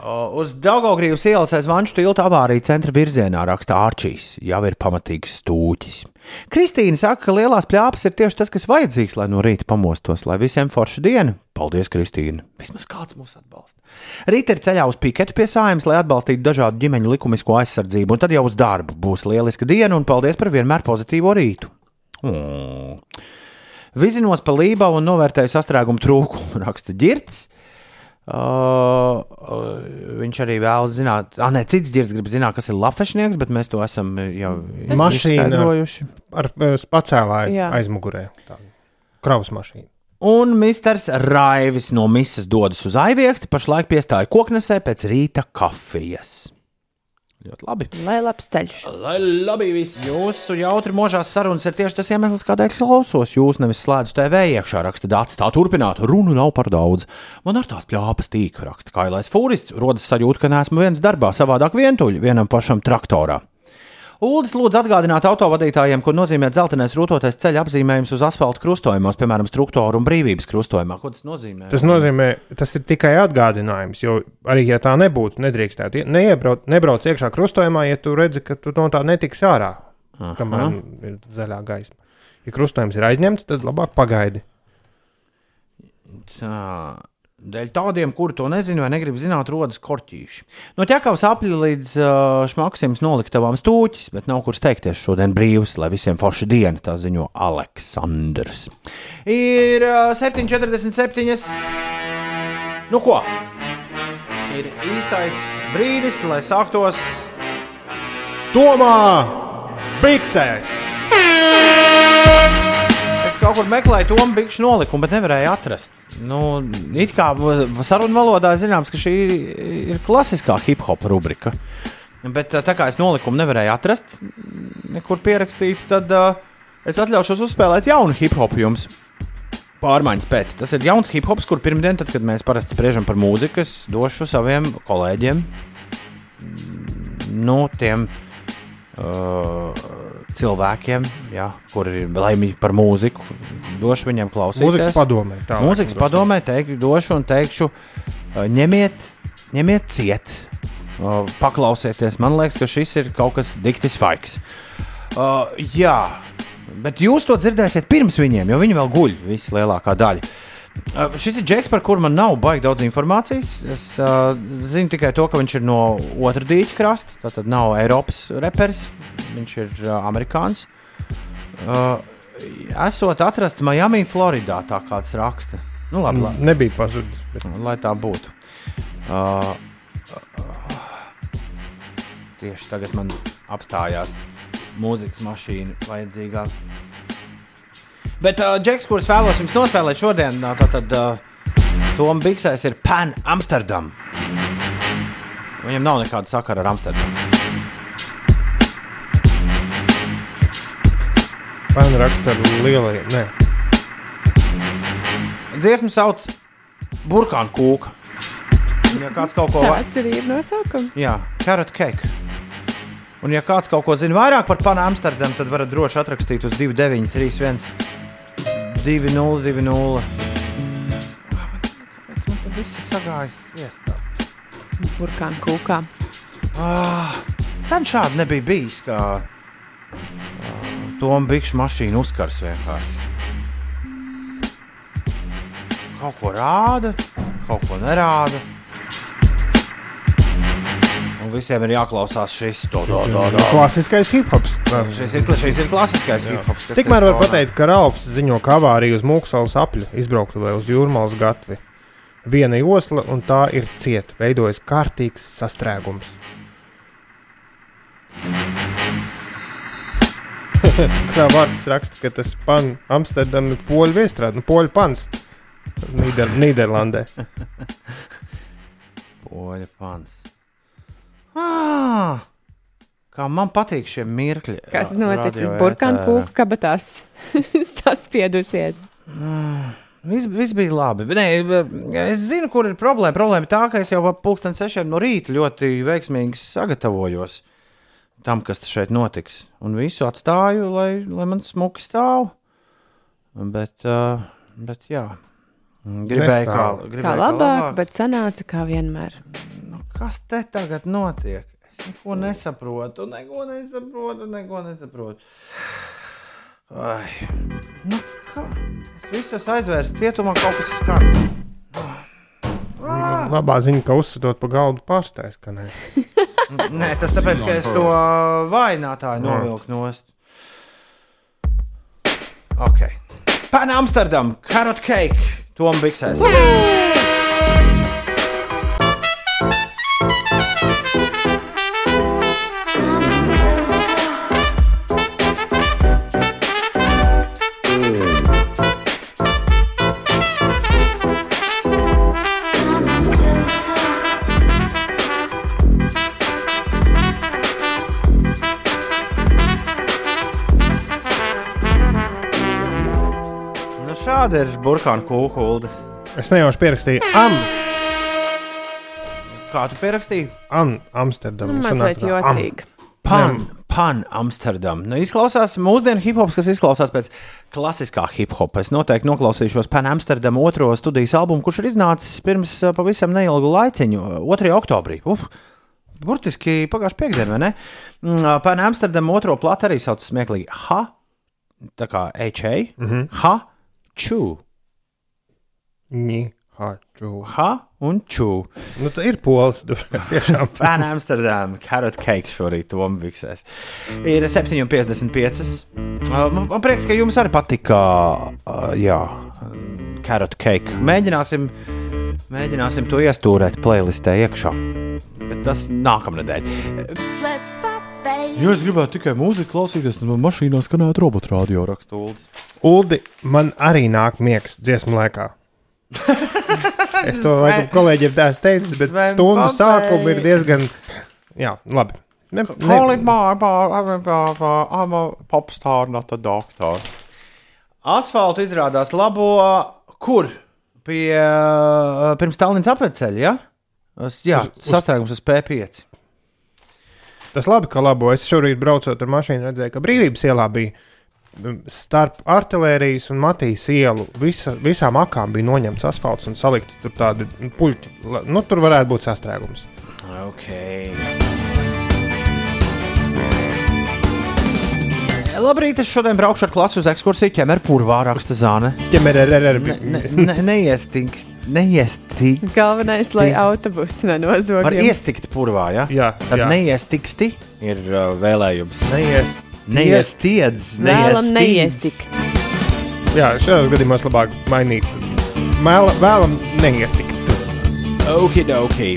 A: Uh, Uz Daugaugrības ielas aiz Vanču tilta avārija centra virzienā raksta Ārčīs. Jau ir pamatīgs stūķis. Kristīna saka, ka lielās plāpas ir tieši tas, kas vajadzīgs, lai no rīta pamostos, lai visiem forša diena. Paldies, Kristīna! Vismaz kāds mūs atbalsta. Rīt ir ceļā uz piketu pie sājums, lai atbalstītu dažādu ģimeņu likumisko aizsardzību, un tad jau uz darbu būs lieliska diena, un paldies par vienmēr pozitīvo rītu. Mm. Vizinos pa lībā un novērtēju sastrēgumu trūkumu, raksta ģirts. Uh, viņš arī vēlas zināt, ah, nē, cits ģērbs grib zināt, kas ir lafešnieks, bet mēs to esam jau
C: Mašīna ar, ar pacēlāju
B: Jā.
C: aizmugurē. Tāda Kravas mašīna.
A: Un Misters Raivis no Misas dodas uz aivieksti, pašlaik piestāja koknesē pēc rīta kafijas. Ļoti labi.
B: Lai labs ceļš!
A: Lai labi viss. Jūsu jautri možās sarunas ir tieši tas iemesls, kādēļ klausos. Jūs nevis slēdzu TV iekšā, raksta Dārts. Tā turpināt, runu nav par daudz. Man ar tās pļāpas tīk, raksta Kailais Fūrists. Rodas sajūta, ka neesmu viens darbā, savādāk vientuļi vienam pašam traktorā. Uldis lūdz atgādināt autovadītājiem, ko nozīmē dzeltenais rūtotais ceļa apzīmējums uz asfalta krustojumos, piemēram, struktūra un brīvības krustojumā. Ko tas nozīmē?
C: Tas nozīmē, tas ir tikai atgādinājums, jo arī ja tā nebūtu, nedrīkstētu ie- neiebraukt, nebrauc iekšā krustojumā, ja tu redzi, ka tu no tā netiksi ārā,
A: Aha.
C: kamēr ir zaļā gaisma. Ja krustojums ir aizņemts, tad labāk pagaidi.
A: Tā. Dēļ tādiem, kuri to nezina vai negrib zināt, rodas korķīši. No ķekavas apļa līdz uh, šmaksim noliktavām stūķis, bet nav kur steigties šodien brīvs, lai visiem forša diena, tā ziņo Aleksandrs. Ir uh, 7,47. Nu ko? Ir īstais brīdis, lai sāktos
C: Tomā! Biksēs!
A: Kur meklēju to bikšu nolikumu, bet nevarēju atrast. Nu, it kā sarunu valodā zināms, ka šī ir klasiskā hip hop rubrika. Bet tā kā es nolikumu nevarēju atrast, nekur pierakstīt, tad uh, es atļaušos uzspēlēt jaunu hip hop jums. Pārmaiņas pēc. Tas ir jauns hip hops, kur pirmdien, tad, kad mēs parasti spriežam par mūziku, es došu saviem kolēģiem, mm, nu, tiem uh, cilvēkiem, jā, kuri ir laimīgi par mūziku. Došu viņiem klausīties.
C: Mūzikas padomē, tālāk
A: Mūzikas padomē teikšu, došu un teikšu, ņemiet, ņemiet ciet. Paklausieties, man liekas, ka šis ir kaut kas dikti svaigs. Uh, jā, bet jūs to dzirdēsiet pirms viņiem, jo viņi vēl guļ, visi lielākā daļa. Uh, šis ir Džeks, par kuru man nav baigi daudz informācijas. Es uh, zinu tikai to, ka viņš ir no otrā dīķa krasta. Tātad nav Eiropas reperis, viņš ir uh, amerikānis. Uh, esot atrasts Miami, Floridā, tā kā tas raksta. Nu, labi, labi.
C: Nebija pazudis. Bet...
A: Lai tā būtu. Uh, tieši tagad man apstājās mūzikas mašīna vajadzīgā. Bet uh, Džeks, kurus vēlos jums nospēlēt šodien, uh, tad uh, Tom Biksēs ir Pan Amsterdam. Viņam nav nekāda sakara ar Amsterdamu.
C: Pēna raksta ar lielajiem. Nē,
A: Dziesmu sauc Burkānu kūka. Un, Ja kāds kaut ko
B: Tāds arī ir nosaukums.
A: Jā, carrot cake. Un, ja kāds kaut ko zina vairāk par Panu Amsterdamu, tad varat droši atrakstīt uz 2931, 2020. Kāpēc man tas viss sagājis?
B: Burkāna kūkā.
A: Ah, sen šādi nebija bijis, kā uh, Tomu bikšu mašīna uzkars vienkārši. Kaut ko rāda, kaut ko nerāda. Un visiem ir jāklausās šis to, to, to, to.
C: klasiskais hip hops.
A: Šis ir, šis ir klasiskais hip hops.
C: Tikmēr var pateikt, ka Ralfs ziņo, ka avārija uz Mūkslas apļa izbrauktu vai uz jūrmālas gatvi. Viena josla, un tā ir cieta. Veidojas kārtīgs sastrēgums. Kā vārds raksta, ka tas pan Amsterdam ir poļu viestrāde, nu poļu pans Nīder, Nīderlandē.
A: Poļa pants. Ah, kā man patīk šie mirkļi.
B: Kas noticis burkānu kūku kabatās? Saspiedusies.
A: Viss, viss bija labi. Nē, es zinu, kur ir problēma. Problēma ir tā, ka es jau pulksten sešiem no rīta ļoti veiksmīgi sagatavojos tam, kas šeit notiks. Un visu atstāju, lai, lai man smuki stāv. Bet, bet jā, gribēju kā, gribēju
B: Kā labāk, bet sanāca kā vienmēr.
A: Kas te tagad notiek? Es neko nesaprotu, neko nesaprotu, neko nesaprotu. Ai, nu kā? Es visu esmu aizvērsts cietumā, kaut kas skan.
C: Labā ziņa, ka uzsūtot pa galdu pārstājas, ka nē.
A: Nē, tas tāpēc, ka es to vainātāju novilku nost. Ok. Pan Amsterdam, carrot cake, Tom Biksēs. Šāda ir burkāna kūkulda.
C: Es nejauši pierakstīju Am,
A: Kā tu pierakstīji?
C: Am Amsterdam.
B: Nu, mazliet jocīgi.
A: Pan, Pan Amsterdam. Nu, izklausās mūsdienu hip hops, kas izklausās pēc klasiskā hip hopa. Es noteikti noklausīšos Pan Amsterdam otro studijas albumu, kurš ir iznācis pirms uh, pavisam neilgu laiciņu, uh, 2. oktobrī. Uf, burtiski pagājušā piekdiena, vai ne? Mm, Pan Amsterdam otro platu arī sauc smieklīgi. Ha, tā kā HA, mm -hmm. ha, čū.
C: Ni, ha, čū.
A: Ha un čū.
C: Nu, tā ir pols. Tiešām.
A: Pan Amsterdam, carrot cake šorīt Tomu viksēs. Ir 7,55. Uh, Man man prieks, ka jums arī patika. Uh, jā, carrot cake. Mēģināsim, mēģināsim to iestūrēt playlistē iekšā. Bet tas nākamnedēļ. Ja es gribētu tikai mūziku klausīties, tad man mašīnā skanētu robotu radio rakstūlis.
C: Uldi, man arī nāk miegs dziesmu laikā. es to laikam kolēģiem esmu teicis, bet
A: Sven
C: stundu
A: Papei.
C: sākumi ir diezgan. Jā, labi. Ne,
A: Call it my, my, my, I'm a pop star, not a doctor. Asfaltu izrādās labo, kur? Pie, uh, pirms Tallinas apveceļa, ja? Uz, jā,
C: uz-
A: sastrēgums uz P5.
C: Tas labi, ka labo. Es šorīt braucot ar mašīnu, redzēju, ka brīvības ielā bija mm, starp artērijas un Matīs ielu. Visa, visām akām bija noņemts asfalts un salikti tur tādi nu, puļķi. Nu, tur varētu būt sastrēgums.
A: Okay. Labrīt, es šodien braukšu ar klasi uz ekskursiju ķemerpurvā, raksta Zāne.
C: Ķemererere.
A: Ne, ne, neiestiks, neiestiks.
B: Galvenais, lai autobusu nenozog.
A: Var iestikt purvā, ja?
C: Jā,
A: Tad neiestiksti ir uh, vēlējums.
C: Neies.
A: Neiestiedz,
B: Vēlam
A: neiestiedz.
B: neiestikt.
C: Jā, šajos gadījumos labāk mainīt. Mēla, vēlam neiestikt.
A: Okidoki.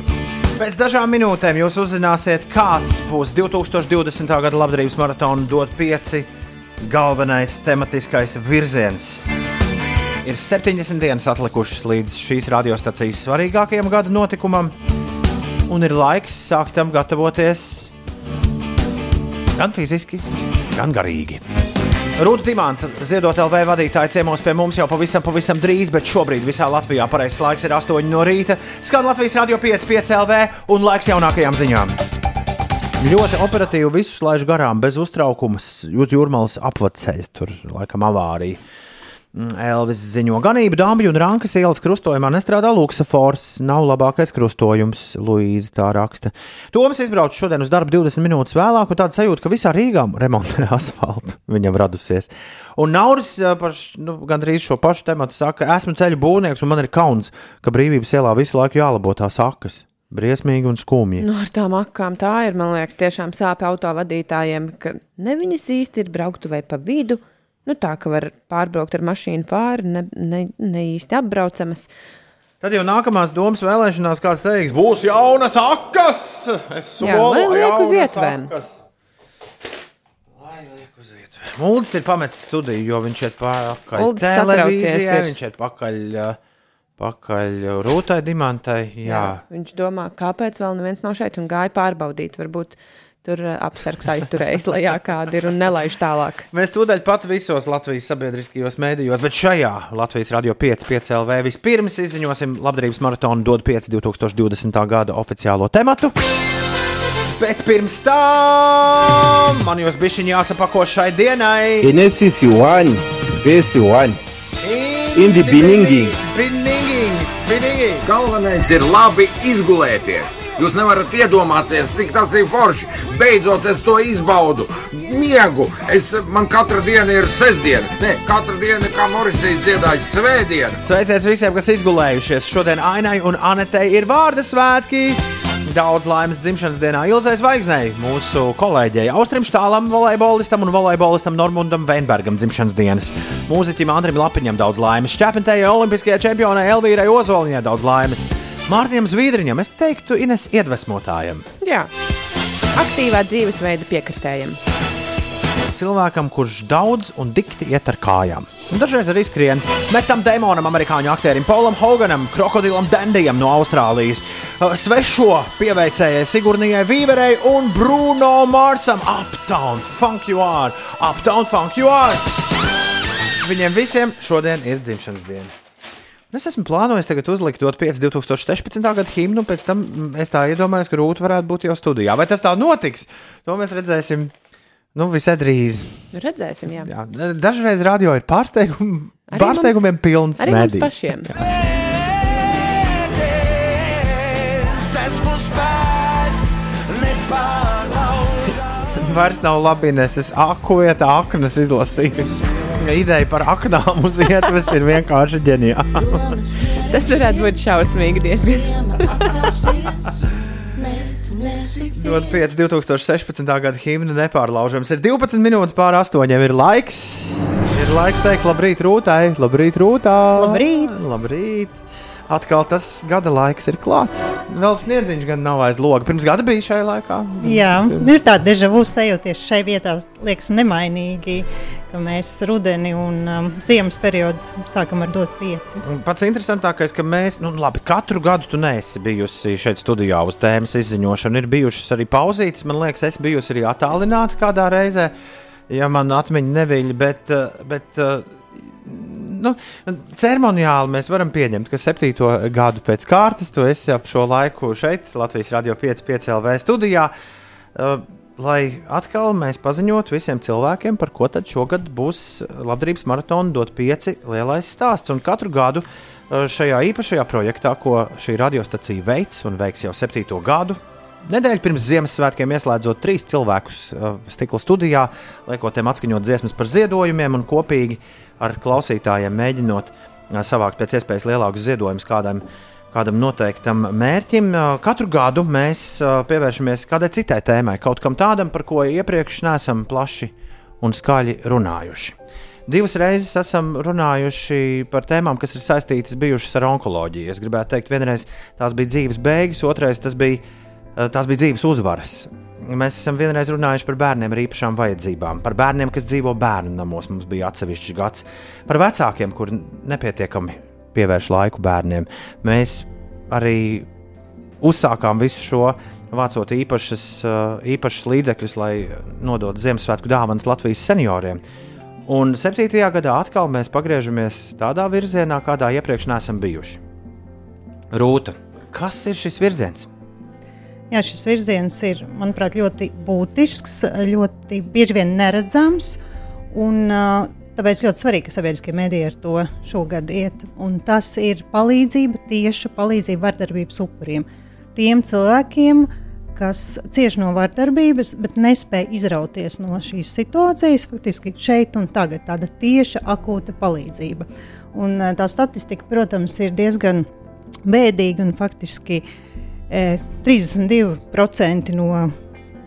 A: Pēc dažām minūtēm jūs uzzināsiet, kāds būs 2020. gada labdarības maratona dot pieci galvenais tematiskais virziens. Ir 70 dienas atlikušas līdz šīs radiostacijas svarīgākajam gada notikumam, un ir laiks sākt tam gatavoties gan fiziski, gan garīgi. Rūta Dimanta, Ziedot LV vadītāja ciemos pie mums jau pavisam, pavisam drīz, bet šobrīd visā Latvijā pareizais laiks ir 8 no rīta. Skan Latvijas radio 5, 5 LV un laiks jaunākajām ziņām. Ļoti operatīvi visus laiž garām, bez uztraukuma uz jūrmālas apveceļa. Tur laikam avārija. Mm, Elvis ziņo, ganība Dāmbja un Rankas ielas krustojumā nestrādā luksafors. Nav labākais krustojums, Luīza tā raksta. Toms izbrauc šodien uz darbu 20 minūtes vēlāk, un tāda sajūta, ka visā Rīgā remontē asfaltu viņam radusies. Un Nauris par nu, gandrīz šo pašu tematu saka, esmu ceļu būvnieks, un man ir kauns, ka brīvības ielā visu laiku jālabo tās sakas. Briesmīgi un skumji.
B: Nu, ar tām akām tā ir. Man liekas, tiešām sāp autovadītājiem, ka ne viņas īsti ir brauktu vai pa vidu. Nu, tā kā var pārbraukt ar mašīnu pāri, ne, ne, ne īsti apbraucamas.
A: Tad jau nākamās domas vēlēšanās kāds teiks, būs jaunas akas. Es solu,
B: vai liek uz
A: jaunas
B: ietvēm?
A: Uldis ir pametis studiju, jo viņš ir
B: Uldis
A: televīzijai, viņš ir pakaļ, uh, pakaļ Rūtai Dimantai. Jā. Jā.
B: Viņš domā, kāpēc vēl neviens nav šeit un gāja pārbaudīt. Varbūt tur eh, apsargs aizturējis, lai jā, kāda ir un nelaiž tālāk.
A: Mēs tūdaļ pat visos Latvijas sabiedriskajos mēdījos, bet šajā Latvijas radio 5, 5 LV vispirms izziņosim labdarības maratonu DOD 5 2020. gada oficiālo tematu. Bet pirms tam man jūs bišķiņi jāsapako šai dienai.
K: Genesis 1, verse 1. In the beginning.
L: Galvenais ir labi izgulēties. Jūs nevarat iedomāties, cik tas ir forši. Beidzot, es to izbaudu. Miegu. Es, man katra diena ir sestdiena. Nē, katra diena, kā Morisija dziedāja, svētdiena.
A: Sveiciens visiem, kas izgulējušies. Šodien Ainai un Anetei ir vārda svētki. Daudz laimes dzimšanas dienā Ilzai Zvaigznei, mūsu kolēģei Austrim Štālam, volejbolistam un volejbolistam Normundam Veinbergam dzimšanas dienas. Mūziķim Andrim Lapiņam daudz laimes, Šķepentējai olimpiskajai čempionai Elvīrai Ozoliņai daudz laimes. Mārtiņam Zviedriņam, es teiktu, Ines iedvesmotājam.
B: Jā, aktīvā dzīvesveida piekritējiem.
A: cilvēkam, kurš daudz un dikti iet ar kājām. Un dažreiz arī skrien. Metam Dēmonam, amerikāņu aktierim, Paulam Hoganam, Krokodilam Dandijam no Austrālijas, svešo pieveicējai Sigurnijai Vīverei un Bruno Marsam. Uptown Funk you are! Uptown Funk you are! Viņiem visiem šodien ir dzimšanas diena. Un Es esmu plānojis tagad uzlikt to 5. 2016. gada himnu, pēc tam mm, es tā iedomājos, ka Rūta varētu būt jau studijā. Vai tas tā notiks? To mēs redzēsim Nu, visai drīz.
B: Redzēsim, jā.
A: Jā, dažreiz radio ir pārsteigumi, pārsteigumiem
B: mums-
A: pilns.
B: Arī mums
A: medijs.
B: pašiem.
M: Esmu
A: Vairs nav labi, nes es aku vietā aknas izlasīju. Ideja par aknām uz ietves ir vienkārši ģeniāla.
B: Tas varētu būt šausmīgi diezgan.
A: Dod 5, 2016. gada himna nepārlaužams. Ir 12 minūtes pār 8. Ir laiks. Ir laiks teikt, labrīt, Rūtai. Labrīt, Rūtā.
N: Labrīt.
A: Labrīt. Atkal tas gada laiks ir klāts. Vēl sniedziņš gan nav aiz loga. Pirms gada bija šajā laikā.
N: Jā, ir tāda deja vu sajūta tieši šai vietā. Liekas, nemainīgi, ka mēs rudeni un um, ziemas periodu sākam ar dot pieci.
A: Pats interesantākais, ka mēs, nu, labi, katru gadu tu neesi bijusi šeit studijā uz tēmas izziņošanu. Ir bijušas arī pauzītes. Man liekas, es biju arī attālināta kādā reizē, ja man atmiņa neviļ. Bet, eh, bet eh, nu, ceremoniāli mēs varam pieņemt, ka septīto gadu pēc kārtas tu esi ap šo laiku šeit, Latvijas Rādio 5,5 LV studijā. eh, Lai atkal mēs paziņotu visiem cilvēkiem, par ko tad šogad būs labdarības maratona dot pieci lielais stāsts. Un katru gadu eh, šajā īpašajā projektā, ko šī radiostacija veids un veiks jau septīto gadu, Nedēļu pirms Ziemassvētkiem ieslēdzot trīs cilvēkus uh, stikla studijā, liekot tiem atskaņot dziesmas par ziedojumiem un kopīgi ar klausītājiem mēģinot savākt pēc iespējas lielākus ziedojumus kādam, kādam noteiktam mērķim. Katru gadu mēs pievēršamies kādai citai tēmai, kaut kam tādam, par ko iepriekš neesam plaši un skaļi runājuši. Divas reizes esam runājuši par tēmām, kas ir saistītas bijušas ar onkoloģiju. Es gribētu teikt, vienreiz tās bija dzīves beigas, otrais tas bija tās bija dzīves uzvaras. Mēs esam vienreiz runājuši par bērniem ar īpašām vajadzībām, par bērniem, kas dzīvo bērnu namos. Mums bija atsevišķs gads, par vecākiem, kuriem nepietiekami pievērš laiku bērniem. Mēs arī uzsākām visu šo, vācot īpašas, eh, īpašas līdzekļus, lai nodotu Ziemassvētku dāvanas Latvijas senioriem. Un septītajā gadā atkal mēs pagriežamies tādā virzienā, kādā iepriekš neesam bijuši. Rūta, kas ir šis virziens?
N: Jā, šis virziens ir, manuprāt, ļoti būtisks, ļoti bieži vien neredzams. Un, uh, tāpēc ļoti svarīgi, ka sabiedriskie mediji ar to šogad iet. Un tas ir palīdzība, tieša palīdzība vardarbības upuriem. Tiem cilvēkiem, kas cieš no vardarbības, bet nespēja izrauties no šīs situācijas, faktiski šeit un tagad tāda tieša, akūta palīdzība. Un, uh, tā statistika, protams, ir diezgan bēdīga un faktiski eh, 32% no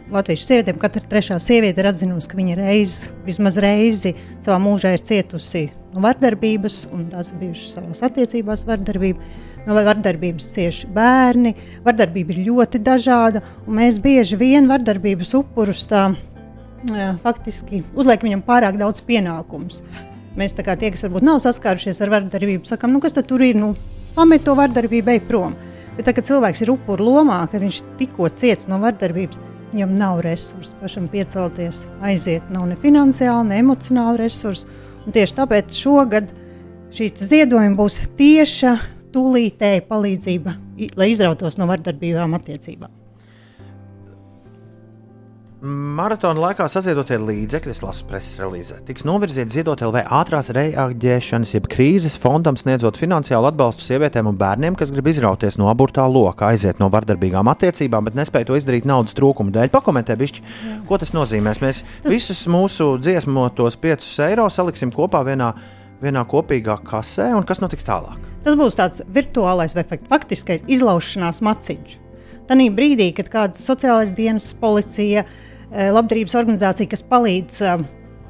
N: Latvijas sievietēm, katra trešā sieviete ir atzinusi, ka viņa reiz, vismaz reizi savā mūžā ir cietusi no vardarbības, un tās ir bijušas savās attiecībās vardarbība. No vardarbības cieši bērni. Vardarbība ir ļoti dažāda, un mēs bieži vien vardarbības upurus tā eh, faktiski uzliekam viņam pārāk daudz pienākumus. Mēs tā kā tie, kas varbūt nav saskārušies ar vardarbību, sakām, nu kas tad tur ir, nu pamet to vardarbību, ej prom. Bet tā, kad cilvēks ir upuru lomā, kad viņš tikko ciets no vardarbības, viņam nav resursu pašam piecelties, aiziet. Nav ne finansiāli, ne emocionāli resursi. Un tieši tāpēc šogad šī ziedojuma būs tieša, tūlītēja palīdzība, lai izrautos no vardarbībām attiecībām.
A: Maratona laikā saziedotie līdzekļi, lasu preses relīzē, tiks novirzīti ziedot LV ātrās reaģēšanas, jeb krīzes fondam, sniedzot finansiālu atbalstu sievietēm un bērniem, kas grib izrauties no aburtā loka, aiziet no vardarbīgām attiecībām, bet nespēja to izdarīt naudas trūkuma dēļ. Pakomentē, bišķi, ko tas nozīmēs. Mēs tas... visus mūsu dziesmotos 5 eiro saliksim kopā vienā, vienā kopīgā kasē, un kas notiks tālāk?
N: Tas būs tāds virtuālais vai fakt- faktiskais izlaušanās maciņš. Tanī brīdī, kad kāds sociālais dienas, policija, eh, labdarības organizācija, kas palīdz eh,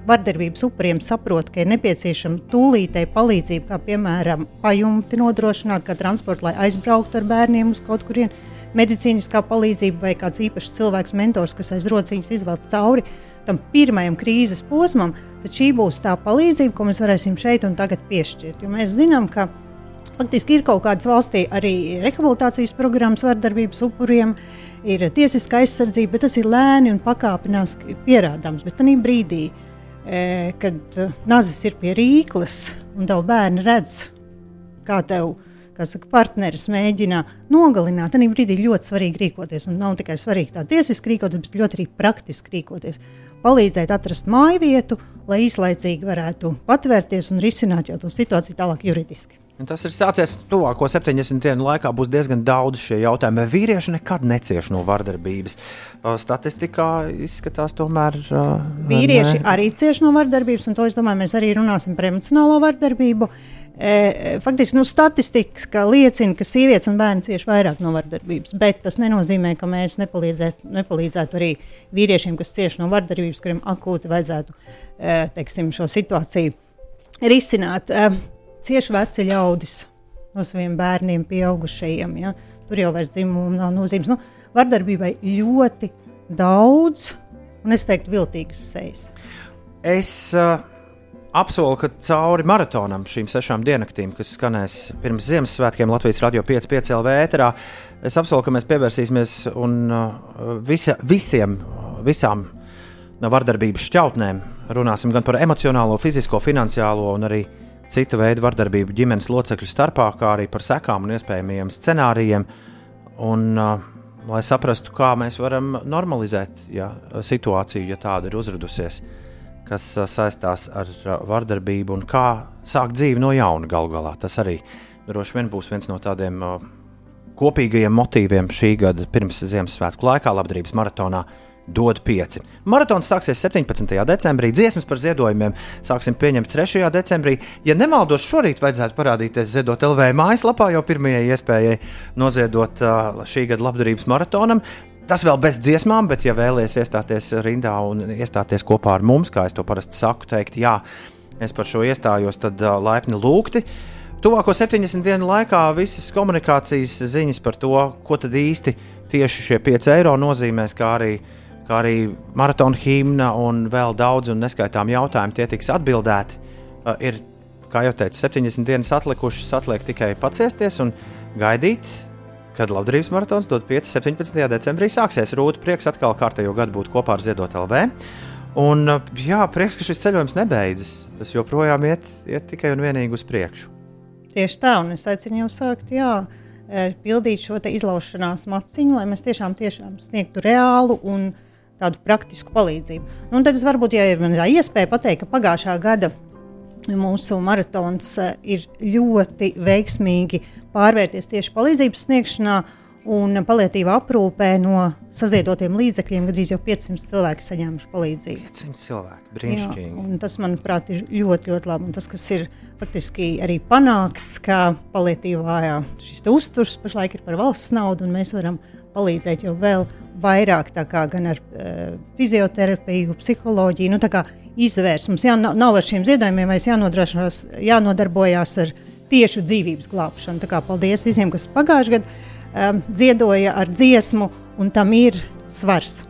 N: vardarbības upuriem, saprot, ka ir nepieciešama tūlītēja palīdzība, kā piemēram pajumti nodrošināt, kā transportu, lai aizbrauktu ar bērniem uz kaut kurien, medicīniskā palīdzība vai kāds īpašs cilvēks, mentors, kas aiz rociņas izvelk cauri tam pirmajam krīzes posmam, tad šī būs tā palīdzība, ko mēs varēsim šeit un tagad piešķirt. Jo mēs zinām, ka Faktiski ir kaut kādas valstī arī rehabilitācijas programmas vardarbības upuriem, ir tiesiska aizsardzība, bet tas ir lēni un pakāpeniski pierādāms. Bet tajā brīdī, e, kad e, nazis ir pie rīkles un tev bērni redz, kā tev, saka, partneris mēģina nogalināt, tad brīdī ļoti svarīgi rīkoties. Un nav tikai svarīgi tā tiesiski rīkoties, bet ļoti arī praktiski rīkoties. Palīdzēt atrast māju vietu, lai īslaicīgi varētu patvērties un risināt jau to situāciju tālāk juridiski.
A: Tas ir sācies tuvāko 70 dienu laikā. Būs diezgan daudz šie jautājumi. Vīrieši nekad necieš no vardarbības. Uh, Statistikā izskatās, tomēr. uh,
N: Vīrieši
A: ne.
N: arī cieš no vardarbības, un to es domāju, mēs arī runāsim par emocionālo vardarbību. Faktiski nu, statistika liecina, ka sievietes un bērni cieš vairāk no vardarbības, bet tas nenozīmē, ka mēs nepalīdzētu, arī vīriešiem, kas cieš no vardarbības, kuriem akūti vajadzētu teiksim, šo situāciju risināt. E, cieši veci ļaudis no saviem bērniem, pieaugušajiem. Ja? Tur jau vairs dzimuma nav nozīmes. Nu, vardarbībai ļoti daudz, un es teiktu, viltīgas sejas.
A: Es uh, apsolu, ka cauri maratonam šīm sešām diennaktīm, kas skanēs pirms Ziemassvētkiem Latvijas radio 5,5 LV ēterā, es apsolu, ka mēs pievērsīsimies un uh, visa, visiem, visām vardarbības šķautnēm runāsim gan par emocionālo, fizisko, finansiālo un arī cita veida vardarbību ģimenes locekļu starpā, kā arī par sekām un iespējamiem scenārijiem. Un, uh, lai saprastu, kā mēs varam normalizēt ja, situāciju, ja tāda ir uzradusies, kas uh, saistās ar uh, vardarbību un kā sākt dzīvi no jauna galu galā. Tas arī droši vien būs viens no tādiem uh, kopīgajiem motīviem šī gada pirms Ziemassvētku laikā, labdarības maratonā. Dod pieci. Maratons sāksies 17. decembrī, dziesmas par ziedojumiem sāksim pieņemt 3. decembrī. Ja nemaldos, šorīt vajadzētu parādīties Ziedot LV mājaslapā, jau pirmajai iespējai noziedot uh, šī gada labdarības maratonam. Tas vēl bez dziesmām, bet, ja vēlaties iestāties rindā un iestāties kopā ar mums, kā es to parasti saku, teikt, jā, es par šo iestājos, tad uh, laipni lūgti. Tuvāko 70 dienu laikā visas komunikācijas ziņas par to, ko tad īsti tieši šie 5 eiro nozīmēs, kā arī, kā arī maratona himna un vēl daudz un neskaitām jautājumu, tie tiks atbildēti. Uh, ir, kā jau teicu, 70 dienas atlikušas, atliek tikai paciesties un gaidīt, kad labdarības maratons dod 5. 17. decembrī sāksies. Rūta prieks atkal kārtējo gadu būt kopā ar Ziedot LV. Un, uh, jā, prieks, ka šis ceļojums nebeidzas. Tas joprojām iet, iet tikai un vienīgi uz priekšu.
N: Tieši tā, un es aicinu jūs sākt, jā, e, pildīt šo izlaušanās maciņu, lai mēs tiešām, tiešām sniegtu reālu un tādu praktisku palīdzību. Nu, tad es varbūt, ja ir tā iespēja pateikt, ka pagājušā gada mūsu maratons e, ir ļoti veiksmīgi pārvērties tieši palīdzības sniegšanā un palietīvā aprūpē no saziedotiem līdzekļiem. Gandrīz jau 500 cilvēki saņēmuši palīdzību.
A: 500 cilvēki, brīnišķīgi.
N: Jā, tas, manuprāt, ir ļoti, ļoti labi. Un tas, kas ir faktiski arī panākts, ka palietīvā šis uzturs pašlaik ir par valsts naudu, un mēs varam palīdzēt jau vēl vairāk, kā gan ar uh, fizioterapiju, psiholoģiju. Nu, izvērst. Mums jā, nav, ar šiem ziedojumiem vairs jānodarbojās ar tiešu dzīvības glābšanu. Tā kā paldies visiem, kas pagājušajā gadā um, ziedoja ar dziesmu, un tam ir svars.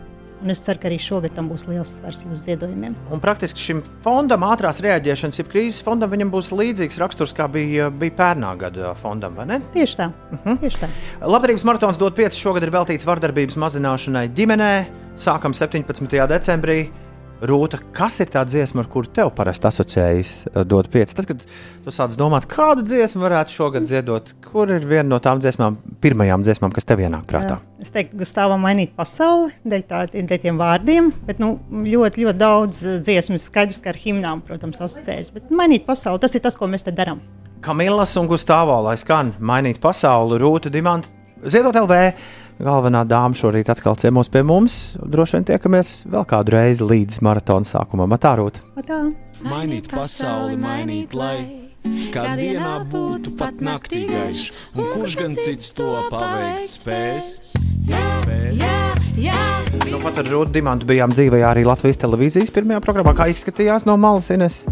N: Un es ceru, ka arī šogad tam būs liels svars jūsu ziedojumiem.
A: Un praktiski šim fondam, ātrās reaģēšanas, jeb krīzes fondam, viņam būs līdzīgs raksturs, kā bija, bija pērnā gada fondam, vai ne?
N: Tieši tā. Uh -huh. Tieši tā.
A: Labdarības maratons dod 5. šogad ir veltīts vardarbības mazināšanai ģimenē. Sākam 17. decembrī. Rūta, kas ir tā dziesma, ar kuru tev parasti asociējas, uh, dot pieci? Tad, kad tu sāc domāt, kādu dziesmu varētu šogad ziedot, kur ir viena no tām dziesmām, pirmajām dziesmām, kas tev ienāk prātā?
N: Jā. Es teiktu, Gustavam, mainīt pasauli dēļ, tā, dēļ tiem vārdiem, bet nu, ļoti, ļoti daudz uh, dziesmu. Skaidrs, ka ar himnām, protams, asociējas. Bet mainīt pasauli, tas ir tas, ko mēs te darām.
A: Kamilas un Gustavs, lai skan mainīt pasauli, Rūta Dimanta, Ziedot LV. Galvenā dāma šorīt atkal ciemos pie mums. Droši vien tiekamies vēl kādu reizi līdz maratona sākumam. Atārūt!
N: Atā.
H: Mainīt pasauli, mainīt, lai kā dienā būtu pat naktī gaišs, un kurš gan cits to paveikt spēs?
I: Jā, jā,
A: Nu, pat ar Rūtu Dimantu bijām dzīvē arī Latvijas televīzijas pirmajā programmā. Kā izskatījās no malas, Ines?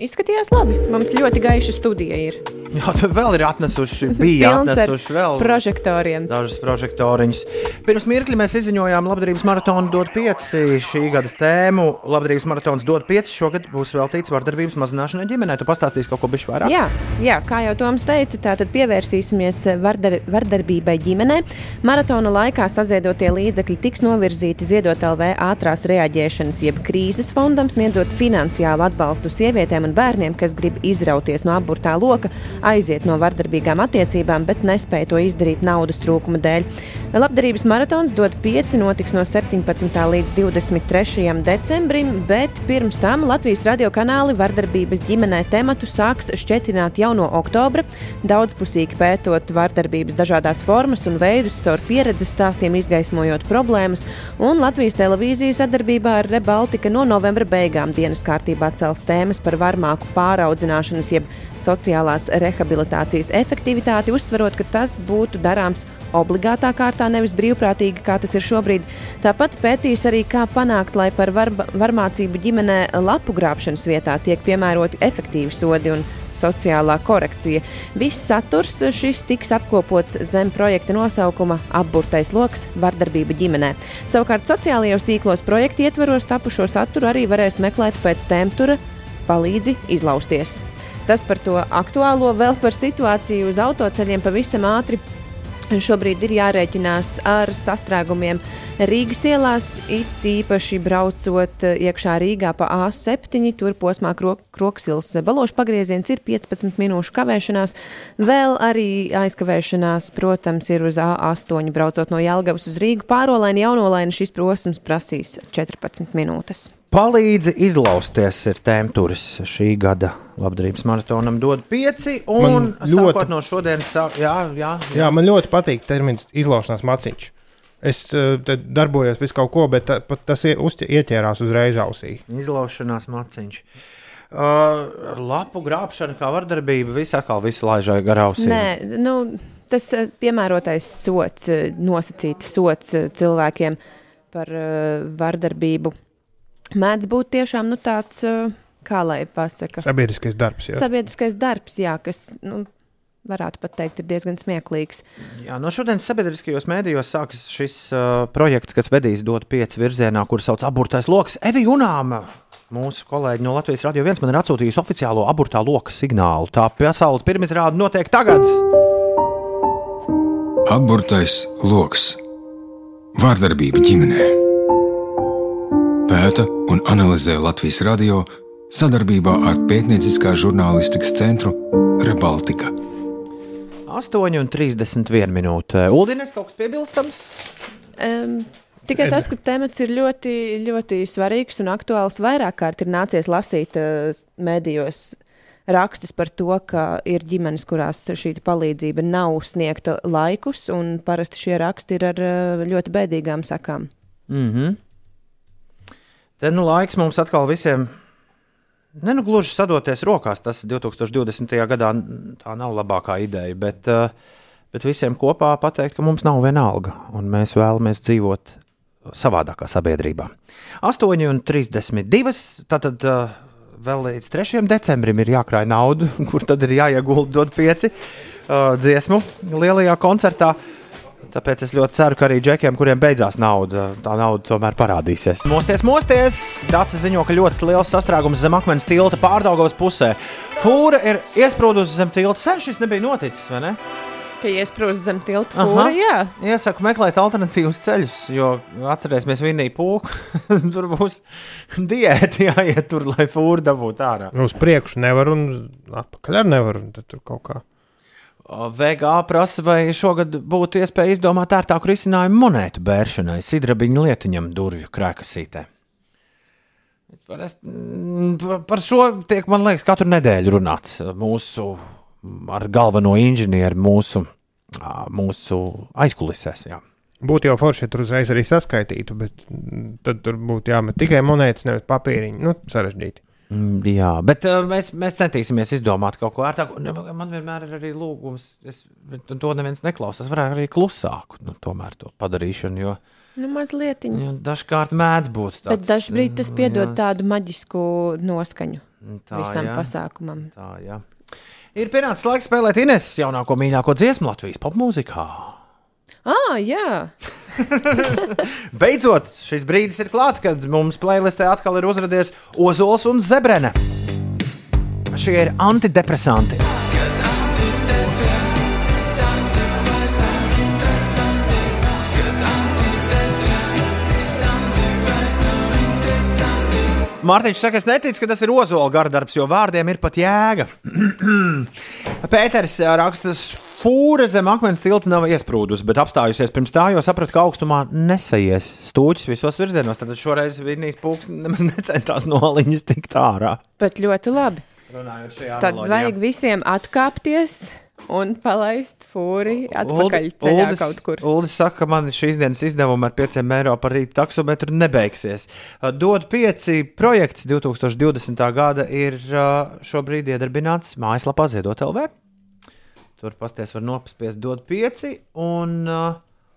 B: Izskatījās labi. Mums ļoti gaiša studija ir.
A: Jā, tur vēl ir atnesuši, bija atnesuši vēl
B: prožektoriem.
A: dažus prožektoriņus. Pirms mirkli mēs izziņojām Labdarības maratonu dod 5 šī gada tēmu. Labdarības maratons dod 5 šogad būs veltīts vardarbības mazināšanai ģimenē. Tu pastāstīsi kaut ko bišķi vairāk?
B: Jā, jā, kā jau Toms teica, tātad pievērsīsimies vardar, vardarbībai ģimenē. Maratona laikā saziedotie līdzekļi tiks novirzīti ziedot LV ātrās reaģēšanas, jeb krīzes fondam, sniedzot finansiālu atbalstu sievietēm un bērniem, kas grib izrauties no apburtā loka, aiziet no vardarbīgām attiecībām, bet nespēja to izdarīt naudas trūkuma dēļ. Labdarības maratons dod 5 notiks no 17. līdz 23. decembrim, bet pirms tam Latvijas radio kanāli vardarbības ģimenē tematu sāks šķetināt jau no oktobra, daudzpusīgi pētot vardarbības dažādās formas un veidus, caur pieredzes stāstiem izgaismojot problēmas, un Latvijas televīzija sadarbībā ar Rebaltika no novembra beigām dienas kārtībā cels tēmas par varmāku pāraudzināšanas jeb sociālās rehabilitācijas efektivitāti, uzsverot, ka tas būtu darāms obligātā kārtā, nevis brīvprātīgi, kā tas ir šobrīd. Tāpat pētīs arī, kā panākt, lai par varba, varmācību ģimenē lapu grābšanas vietā tiek piemēroti efektīvi sodi un sociālā korekcija. Viss saturs šis tiks apkopots zem projekta nosaukuma Apburtais lokus - vardarbība ģimenē. Savukārt sociālajos tīklos projekta ietvaros tapušo saturu arī varēs meklēt pēc tēmtura palīdzi izlausties. Tas par to aktuālo, vēl par situāciju uz autoceļiem pavisam ātri Šobrīd ir jārēķinās ar sastrēgumiem Rīgas ielās, it īpaši braucot iekšā Rīgā pa A7. Tur posmā Kroksils balošu pagrieziens ir 15 minūšu kavēšanās. Vēl arī aizkavēšanās, protams, ir uz A8 braucot no Jelgavas uz Rīgu. Pārolaini jaunolaini šis posms prasīs 14 minūtes.
A: Palīdzi izlausties ir tēmturis šī gada labdarības maratonam. Dod pieci, un ļoti... no šodienas sāk, jā, jā, jā.
C: jā, man ļoti patīk termins izlaušanās maciņš. Es uh, darbojos visu kaut ko, bet tā, tas ieķērās uzreiz ausī.
A: Izlaušanās maciņš. Uh, lapu grābšana, kā vardarbība, viss atkal visu laižai garā ausī.
B: Nē, nu, tas piemērotais sots, nosacīts sots cilvēkiem par uh, vardarbību mēdz būt tiešām nu, tāds, kā lai pasakā,
C: sabiedriskais darbs. Jā.
B: Sabiedriskais darbs, jā, kas. Nu, Varētu pat teikt, ir diezgan smieklīgs.
A: Jā, no šodienas sabiedriskajos mēdījos sākas šis uh, projekts, kas vedīs dot pieci virzienā, kur sauc aburtais lokus. Evi Junāma, mūsu kolēģi no Latvijas Radio 1, man ir atsūtījusi oficiālo aburtā loka signālu. Tā pasaules pirmizrāde notiek tagad.
F: Aburtais lokus - vārdarbība ģimenei pēta un analizē Latvijas radio sadarbībā ar pētnieciskā žurnālistikas centru Rebaltika.
A: 8,31 minūte. Uldīnes kaut kas piebilstams?
B: Um. Tikai tas, ka temats ir ļoti, ļoti svarīgs un aktuāls. Vairāk kārt ir nācies lasīt uh, medijos rakstus par to, ka ir ģimenes, kurās šī palīdzība nav sniegta laikus, un parasti šie raksti ir ar uh, ļoti bēdīgām sakām.
A: Mm -hmm. Te nu laiks mums atkal visiem. Ne nu gluži sadoties rokās, tas 2020. gadā tā nav labākā ideja, bet, eh, bet visiem kopā pateikt, ka mums nav viena alga un mēs vēlamies dzīvot savādākā sabiedrībā. 8,32. Tātad uh, vēl līdz 3. decembrim ir jākrāj nauda, kur tad ir jāiegulda dot pieci uh, dziesmu lielajā koncertā. Uh, Tāpēc es ļoti ceru, ka arī džekiem, kuriem beidzās nauda, tā nauda tomēr parādīsies. Mosties, mosties! Dācis ziņo, ka ļoti liels sastrēgums zem akmens tilta pārdaugavas pusē. Fūra ir iesprūdusi zem tilta. Sen šis nebija noticis, vai ne?
B: Ka iesprūst zem tilta fūra, jā.
A: Iesaku meklēt alternatīvus ceļus, jo atcerēsimies Viniju pūku. tur būs diēta jāiet tur, lai fūra dabūtu ārā.
C: Nu, uz priekšu nevar un atpakaļ nevar, tur kaut kā.
A: VGA prasa, vai šogad būtu iespēja izdomāt ērtāku risinājumu monētu bēršanai, sidrabiņa lietiņam, durvju krēkasītē. Par, par šo tiek, man liekas, katru nedēļu runāts mūsu ar galveno inženieri mūsu, mūsu aizkulisēs. Jā.
C: Būtu jau forši, ja tur uzreiz arī saskaitītu, bet tad tur būtu jāmet tikai monētas, nevis papīriņi. Nu, sarežģīti.
A: Mm, jā, bet uh, mēs, mēs centīsimies izdomāt kaut ko ērtāku. Man vienmēr ir arī lūgums, es, to neviens neklausās. Varētu arī klusāku nu, tomēr to padarīšanu. Jo,
B: nu, mazliet.
A: Jo dažkārt mēdz būt tāds.
B: Bet dažkārt tas piedod jā. tādu maģisku noskaņu tā, visam jā. pasākumam.
A: Tā, jā. Ir pienācis laiks spēlēt Ines jaunāko mīļāko dziesmu Latvijas popmūzikā.
B: Ah, jā!
A: Beidzot, šis brīdis ir klāts, kad mums playlistē atkal ir uzrādījies Ozols un Zebrene. Šie ir antidepresanti. Mārtiņš saka, es neticu, ka tas ir ozola gardarbs, jo vārdiem ir pat jēga. Pēters raksta, fūra zem akmens tilta nav iesprūdus, bet apstājusies pirms tā, jo sapratu, ka augstumā nesaies stūķis visos virzienos. Tad šoreiz Vidnijas pūks nemaz necentās no aliņas tikt ārā.
B: Bet ļoti labi. Tad vajag visiem atkāpties un palaist fūri atpakaļ ceļā
A: Uldis-
B: kaut kur.
A: Uldis saka, ka man šīs dienas izdevumi ar 5 eiro par rīta taksometru nebeigsies. Uh, Dod 5 projekts 2020. gada ir uh, šobrīd iedarbināts mājaslapā Ziedot LV. Tur pasties var nopaspiest dod 5 un. Uh,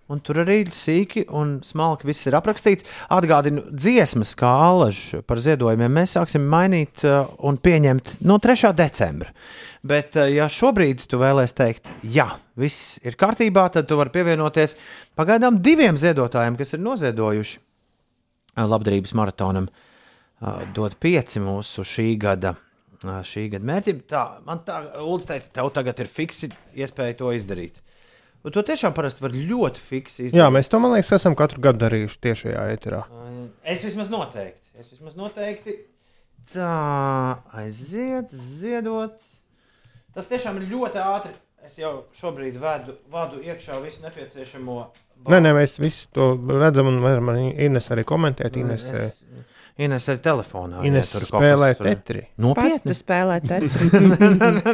A: Un tur arī sīki un smalki viss ir aprakstīts. Atgādinu, dziesmas, kā alaži par ziedojumiem, mēs sāksim mainīt uh, un pieņemt no 3. decembra. Bet, uh, ja šobrīd tu vēlēsies teikt, jā, viss ir kārtībā, tad tu vari pievienoties pagaidām diviem ziedotājiem, kas ir noziedojuši uh, labdarības maratonam. Uh, dod pieci mūsu šī gada, šī gada mērķim. Tā, man tā, Ulds teica, tev tagad ir fiksi iespēja to izdarīt. Un to tiešām parasti var ļoti fiksi izdarīt.
C: Jā, mēs to, man liekas, esam katru gadu darījuši tiešajā eterā.
A: Es vismaz noteikti. Es vismaz noteikti. Tā, aiziet, ziedot. Tas tiešām ir ļoti ātri. Es jau šobrīd vedu, vadu iekšā visu nepieciešamo.
C: Nē, nē, mēs visi to redzam, un varam arī Ines arī komentēt. Ines,
A: Es- Ines ir telefonā.
C: Ines
A: ja
C: spēlē
A: kas tur-
C: tetri.
B: Pats
A: Nopietni.
B: tu spēlē tetri.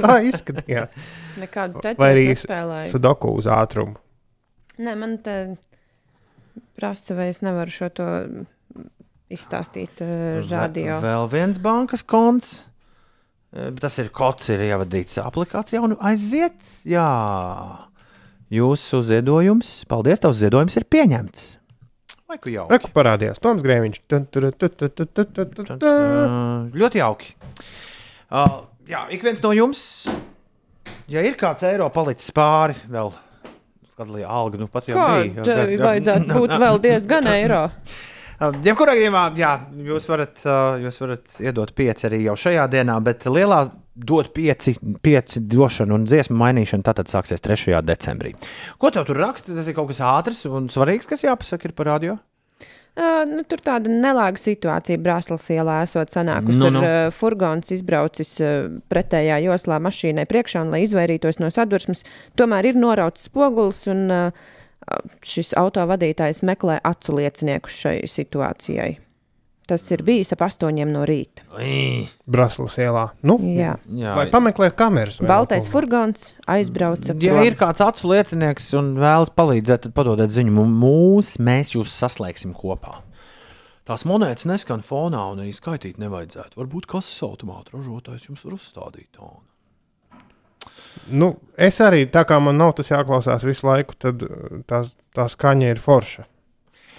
C: Tā izskatījās.
B: Nekādu tetri
C: Vai arī sudoku uz ātrumu.
B: Nē, man te prasa, vai es nevaru šo to izstāstīt uh, radio.
A: Ve- Vēl viens bankas konts. Eh, Tas ir kods, ir ievadīts aplikācijā un aiziet. Jā, jūsu ziedojums, paldies, tavs ziedojums ir pieņemts. Vai ku jau?
C: Reku parādījās Toms Grēviņš. Tun, tur, tu, tu, tu, tu, tu, tu, tu.
A: Uh, ļoti jauki. Uh, jā, ik viens no jums, ja ir kāds eiro palicis pāri, vēl kāda liela alga, nu pat jau
B: Kā
A: bija.
B: tev vajadzētu būt vēl diezgan eiro?
A: Jebkurā gadījumā, jā, jūs varat, jūs varat iedot pieci arī jau šajā dienā, bet lielā dot pieci, pieci došana un dziesmu mainīšana tātad sāksies 3. decembrī. Ko tev tur raksta? Tas ir kaut kas ātrs un svarīgs, kas jāpasaka ir par radio.
B: Uh, nu, tur tāda nelāga situācija Brāzlas ielā esot sanākusi.
A: Nu,
B: Nu, tur uh, furgons izbraucis uh, pretējā joslā mašīnai priekšā, un, lai izvairītos no sadursmes, tomēr ir norauts spogulis, un uh, šis autovadītājs meklē acu liecinieku šai situācijai. Tas ir bijis ap astoņiem no rīta.
C: Braslas ielā. Nu,
B: Jā.
A: Jā.
C: Vai pameklē kameras?
B: Baltais furgons aizbrauca.
A: Ja
B: prom.
A: ir kāds acu liecinieks un vēlas palīdzēt, tad padodiet ziņu mu- mums, mēs jūs saslēgsim kopā. Tās monētas neskan fonā un arī skaitīt nevajadzētu. Varbūt kases automāta ražotājs jums var uzstādīt tādu.
C: Nu, es arī, tā kā man nav tas jāklausās visu laiku, tad uh, tās, tā skaņa ir forša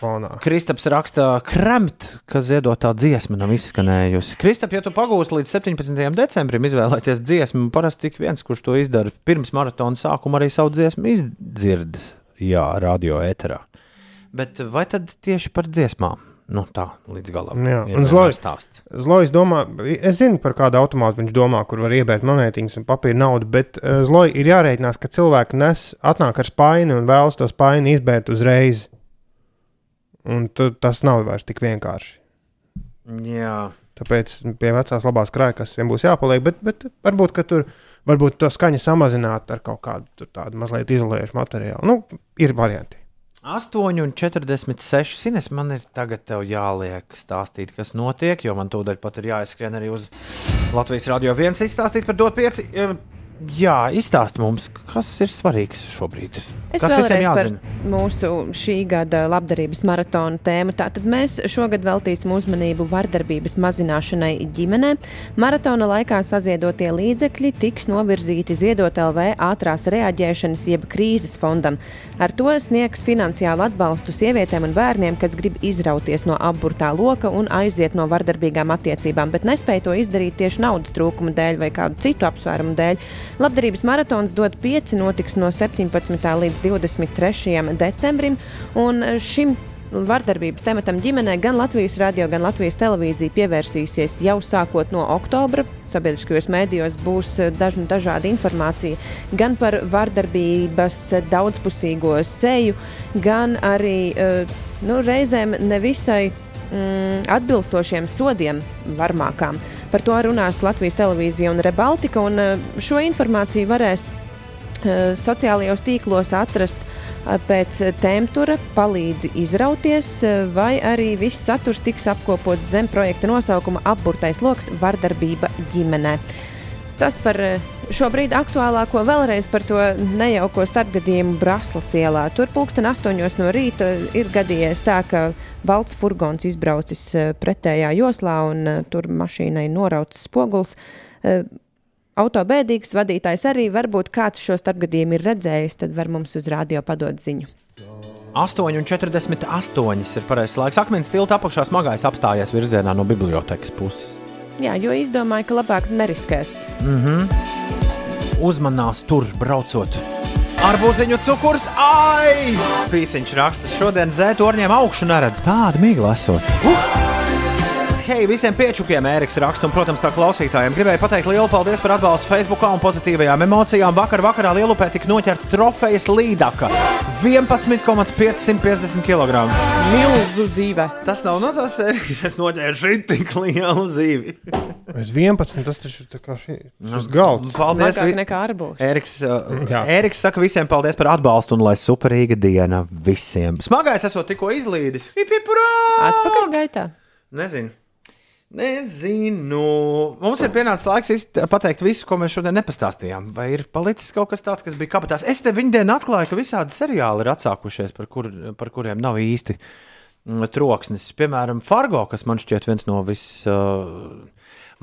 C: fonā.
A: Kristaps raksta, kremt, ka ziedotā dziesma nav izskanējusi. Kristap, ja tu pagūsi līdz 17. decembrim izvēlēties dziesmu, parasti tik viens, kurš to izdara pirms maratona sākuma, arī savu dziesmu izdzird, jā, radio ēterā. Bet vai tad tieši par dziesmām? Nu, tā līdz galam.
C: Jā, un Zlojas
A: stāsts.
C: Zlojas domā, es zinu, par kādu automātu viņš domā, kur var iebērt monētiņas un papīra naudu, bet uh, Zloja ir jārēķinās, ka cilvēki nes, atnāk ar spaini un vēlas to spaini izbērt uzreiz. Un tas nav vairs tik vienkārši.
A: Jā.
C: Tāpēc pie vecās labās krājkas vien būs jāpaliek, bet, bet varbūt, ka tur varbūt to skaņu samazināt ar kaut kādu tādu mazliet izolējušu materiālu. Nu, ir varianti.
A: 8,46. Sines, man ir tagad jāliek stāstīt, kas notiek, jo man tūdaļ pat ir jāizskrien arī uz Latvijas Rādio 1 izstāstīt par dot 5. Jā, izstāst mums, kas ir svarīgs šobrīd.
B: Es
A: visiem
B: vēlreiz par mūsu šī gada labdarības maratona tēmu. Tātad mēs šogad veltīsim uzmanību vardarbības mazināšanai ģimenē. Maratona laikā saziedotie līdzekļi tiks novirzīti ziedot LV ātrās reaģēšanas jeb krīzes fondam. Ar to sniegs finansiālu atbalstu sievietēm un bērniem, kas grib izrauties no apburtā loka un aiziet no vardarbīgām attiecībām, bet nespēj to izdarīt tieši naudas trūkuma dēļ vai kādu citu apsvērumu dēļ. Labdarības maratons dod 5, notiks no 17. līdz 23. decembrim. Un šim vardarbības tematam ģimenē gan Latvijas radio, gan Latvijas televīzija pievērsīsies jau sākot no oktobra. Sabiedriskajos mēdījos būs daž, dažāda informācija gan par vardarbības daudzpusīgo seju, gan arī nu, reizēm nevisai mm, atbilstošiem sodiem varmākām. Par to runās Latvijas televīzija un Rebaltika, un šo informāciju varēs sociālajos tīklos atrast eh, pēc temtura, palīdzi izrauties, eh, vai arī viss saturs tiks apkopots zem projekta nosaukuma apburtais lokus - vardarbība ģimenē. Tas par eh, šobrīd aktuālāko vēlreiz par to nejauko starpgadījumu Braslas ielā. Tur pulksten astoņos no rīta ir gadījies tā, ka balts furgons izbraucis eh, pretējā joslā un eh, tur mašīnai norauts spoguls. Eh, Auto bēdīgs vadītājs arī varbūt kāds šo starpgadījumu ir redzējis, tad var mums uz rādio padot ziņu.
A: 8,48 ir pareizais laiks. Akmens tilta apakšā smagais apstājies virzienā no bibliotekas puses.
B: Jā, jo izdomāju, ka labāk neriskēs.
A: Mm -hmm. Uzmanās tur braucot. Arbūziņu cukurs, ai! Pīsiņš raksta, šodien zētorņiem augšu neredz tādu miglu esot. Uh! Hei, visiem piečukiem Ēriks raksta, un, protams, tā klausītājiem. Gribēju pateikt lielu paldies par atbalstu Facebook un pozitīvajām emocijām. Vakar vakarā Lielupē tika noķerta trofejas līdaka 11,550 kg.
B: Milzu zīve.
A: Tas nav no tās sērijas, es noķēru šī tik lielu zīvi.
C: Uz 11. tas taču ir tā kā šī, šis galds.
A: Paldies!
B: Smagāk
A: vi-
B: nekā arbūs.
A: Eriks, uh,
C: Jā.
A: Eriks saka visiem paldies par atbalstu un lai superīga diena visiem. Smagais esot tikko izlīdis. Hip, hip!
B: Atpakaļ gaitā.
A: Nezinu. Nezinu. Mums ir pienācis laiks pateikt visu, ko mēs šodien nepastāstījām. Vai ir palicis kaut kas tāds, kas bija kabatās? Es te viņu dienu atklāju, ka visādi seriāli ir atsākušies, par, kur, par kuriem nav īsti mm, troksnis. Piemēram, Fargo, kas man šķiet viens no vis. Uh,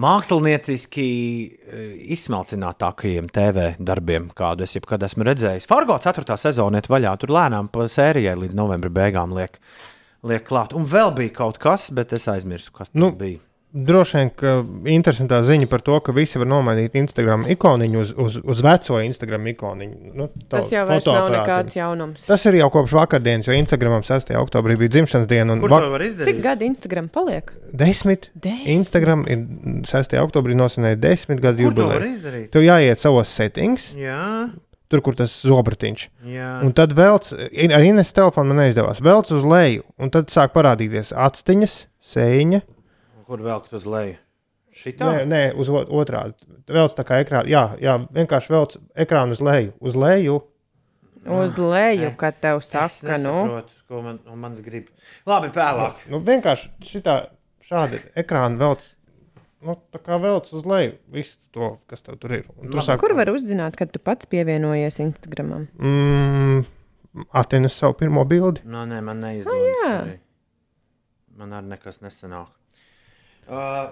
A: Mākslinieciski eh, izsmalcinātākajiem TV darbiem, kādu es jebkad esmu redzējis. Fargo 4. sezonā ir vaļā, tur lēnām pa sērijai līdz novembra beigām liek, liek klāt. Un vēl bija kaut kas, bet es aizmirsu, kas tas
C: nu,
A: bija.
C: Droši vien, ka interesantā ziņa par to, ka visi var nomainīt Instagram ikoniņu uz, uz, uz veco Instagram ikoniņu. Nu, to
B: Tas jau vairs nav nekāds jaunums.
C: Tas ir jau kopš vakardienas, jo Instagramam 6. oktobrī bija dzimšanas diena. un
A: Kur
C: vak-
A: to var izdarīt?
B: Cik gadi Instagram paliek?
C: Desmit.
B: Desmit.
C: Instagram ir 6. oktobrī nosinēja desmit gadu
A: Kur to var
C: jubileju.
A: izdarīt?
C: Tev jāiet savos settings,
A: Jā,
C: tur, kur tas zobratiņš.
A: jā.
C: Un tad velc, ar Ines telefonu man neizdevās, velc uz leju, un tad sāk parādīties atstiņas, sēņa.
A: Kur velkt uz leju? Šitā?
C: Nē, nē, uz otrādi. Velc tā kā ekrāna. Jā, jā, vienkārši velc ekrānu uz leju. Uz leju.
B: Uz leju, kad tev saka, nu,
A: ko man, manis grib. Labi, vēlāk.
C: Nu, vienkārši šitā, šādi ekrāni velc. Nu, tā kā velc uz leju visu to, kas tev tur ir. Un tur sāk,
B: kur var uzzināt, kad tu pats pievienojies Instagramam?
C: mm, Atēnas savu pirmo bildi.
A: No, nē, man neizdodas.
B: Ah, jā.
A: Man arī nekas nesanāk. Uh,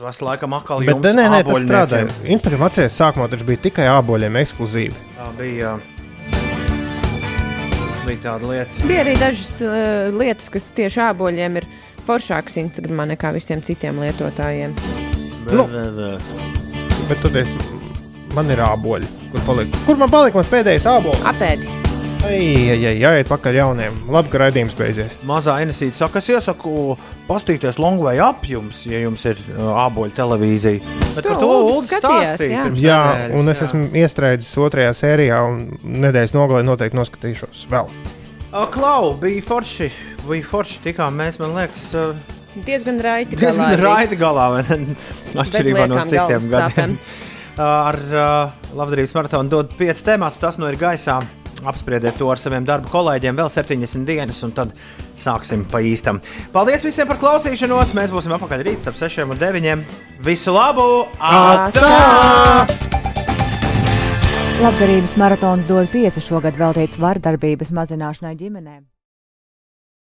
A: tas laikam atkal
C: Bet
A: jums
C: nē, nē, tas strādāja. Instagram atceries, sākumā taču bija tikai āboļiem ekskluzīvi.
A: Tā bija. Bija tāda lieta.
B: Bija arī dažas uh, lietas, kas tieši āboļiem ir foršākas Instagramā nekā visiem citiem lietotājiem.
C: Nu.
A: Vē, vē, vē.
C: Bet tad es, man ir āboļi. Kur, palika? kur man palika mans pēdējais ābols?
B: Apēdi.
C: Jāiet pakaļ jauniem. Labi, ka raidījums beidzies.
A: Mazā Enesīte saka, es iesaku pastīties Longway apjums, ja jums ir āboļu televīzija. Bet
B: To
A: par to
B: skatījās,
A: stāstīja
B: jā.
C: Jā,
A: nedēļas,
C: un es
A: jā.
C: esmu iestrēdzis otrajā sērijā, un nedēļas nogalē noteikti noskatīšos vēl.
A: Klau, bija forši. Bija forši tikām mēs, man liekas,
B: Diezgan raiti.
A: diezgan
B: galā ir
A: raiti galā. Atšķirībā no citiem gadiem. Uh, Ar uh, labdarības maratonu dod pieci temati, tas nu ir gaisā. Apspriediet to ar saviem darba kolēģiem, vēl 70 dienas, un tad sāksim pa īstam. Paldies visiem par klausīšanos! Mēs būsim apakaļ rīt starp 6 un 9. Visu labu! Atā!
M: Labdarības maratons dod pieci šogad veltīts vardarbības mazināšanai ģimenēm.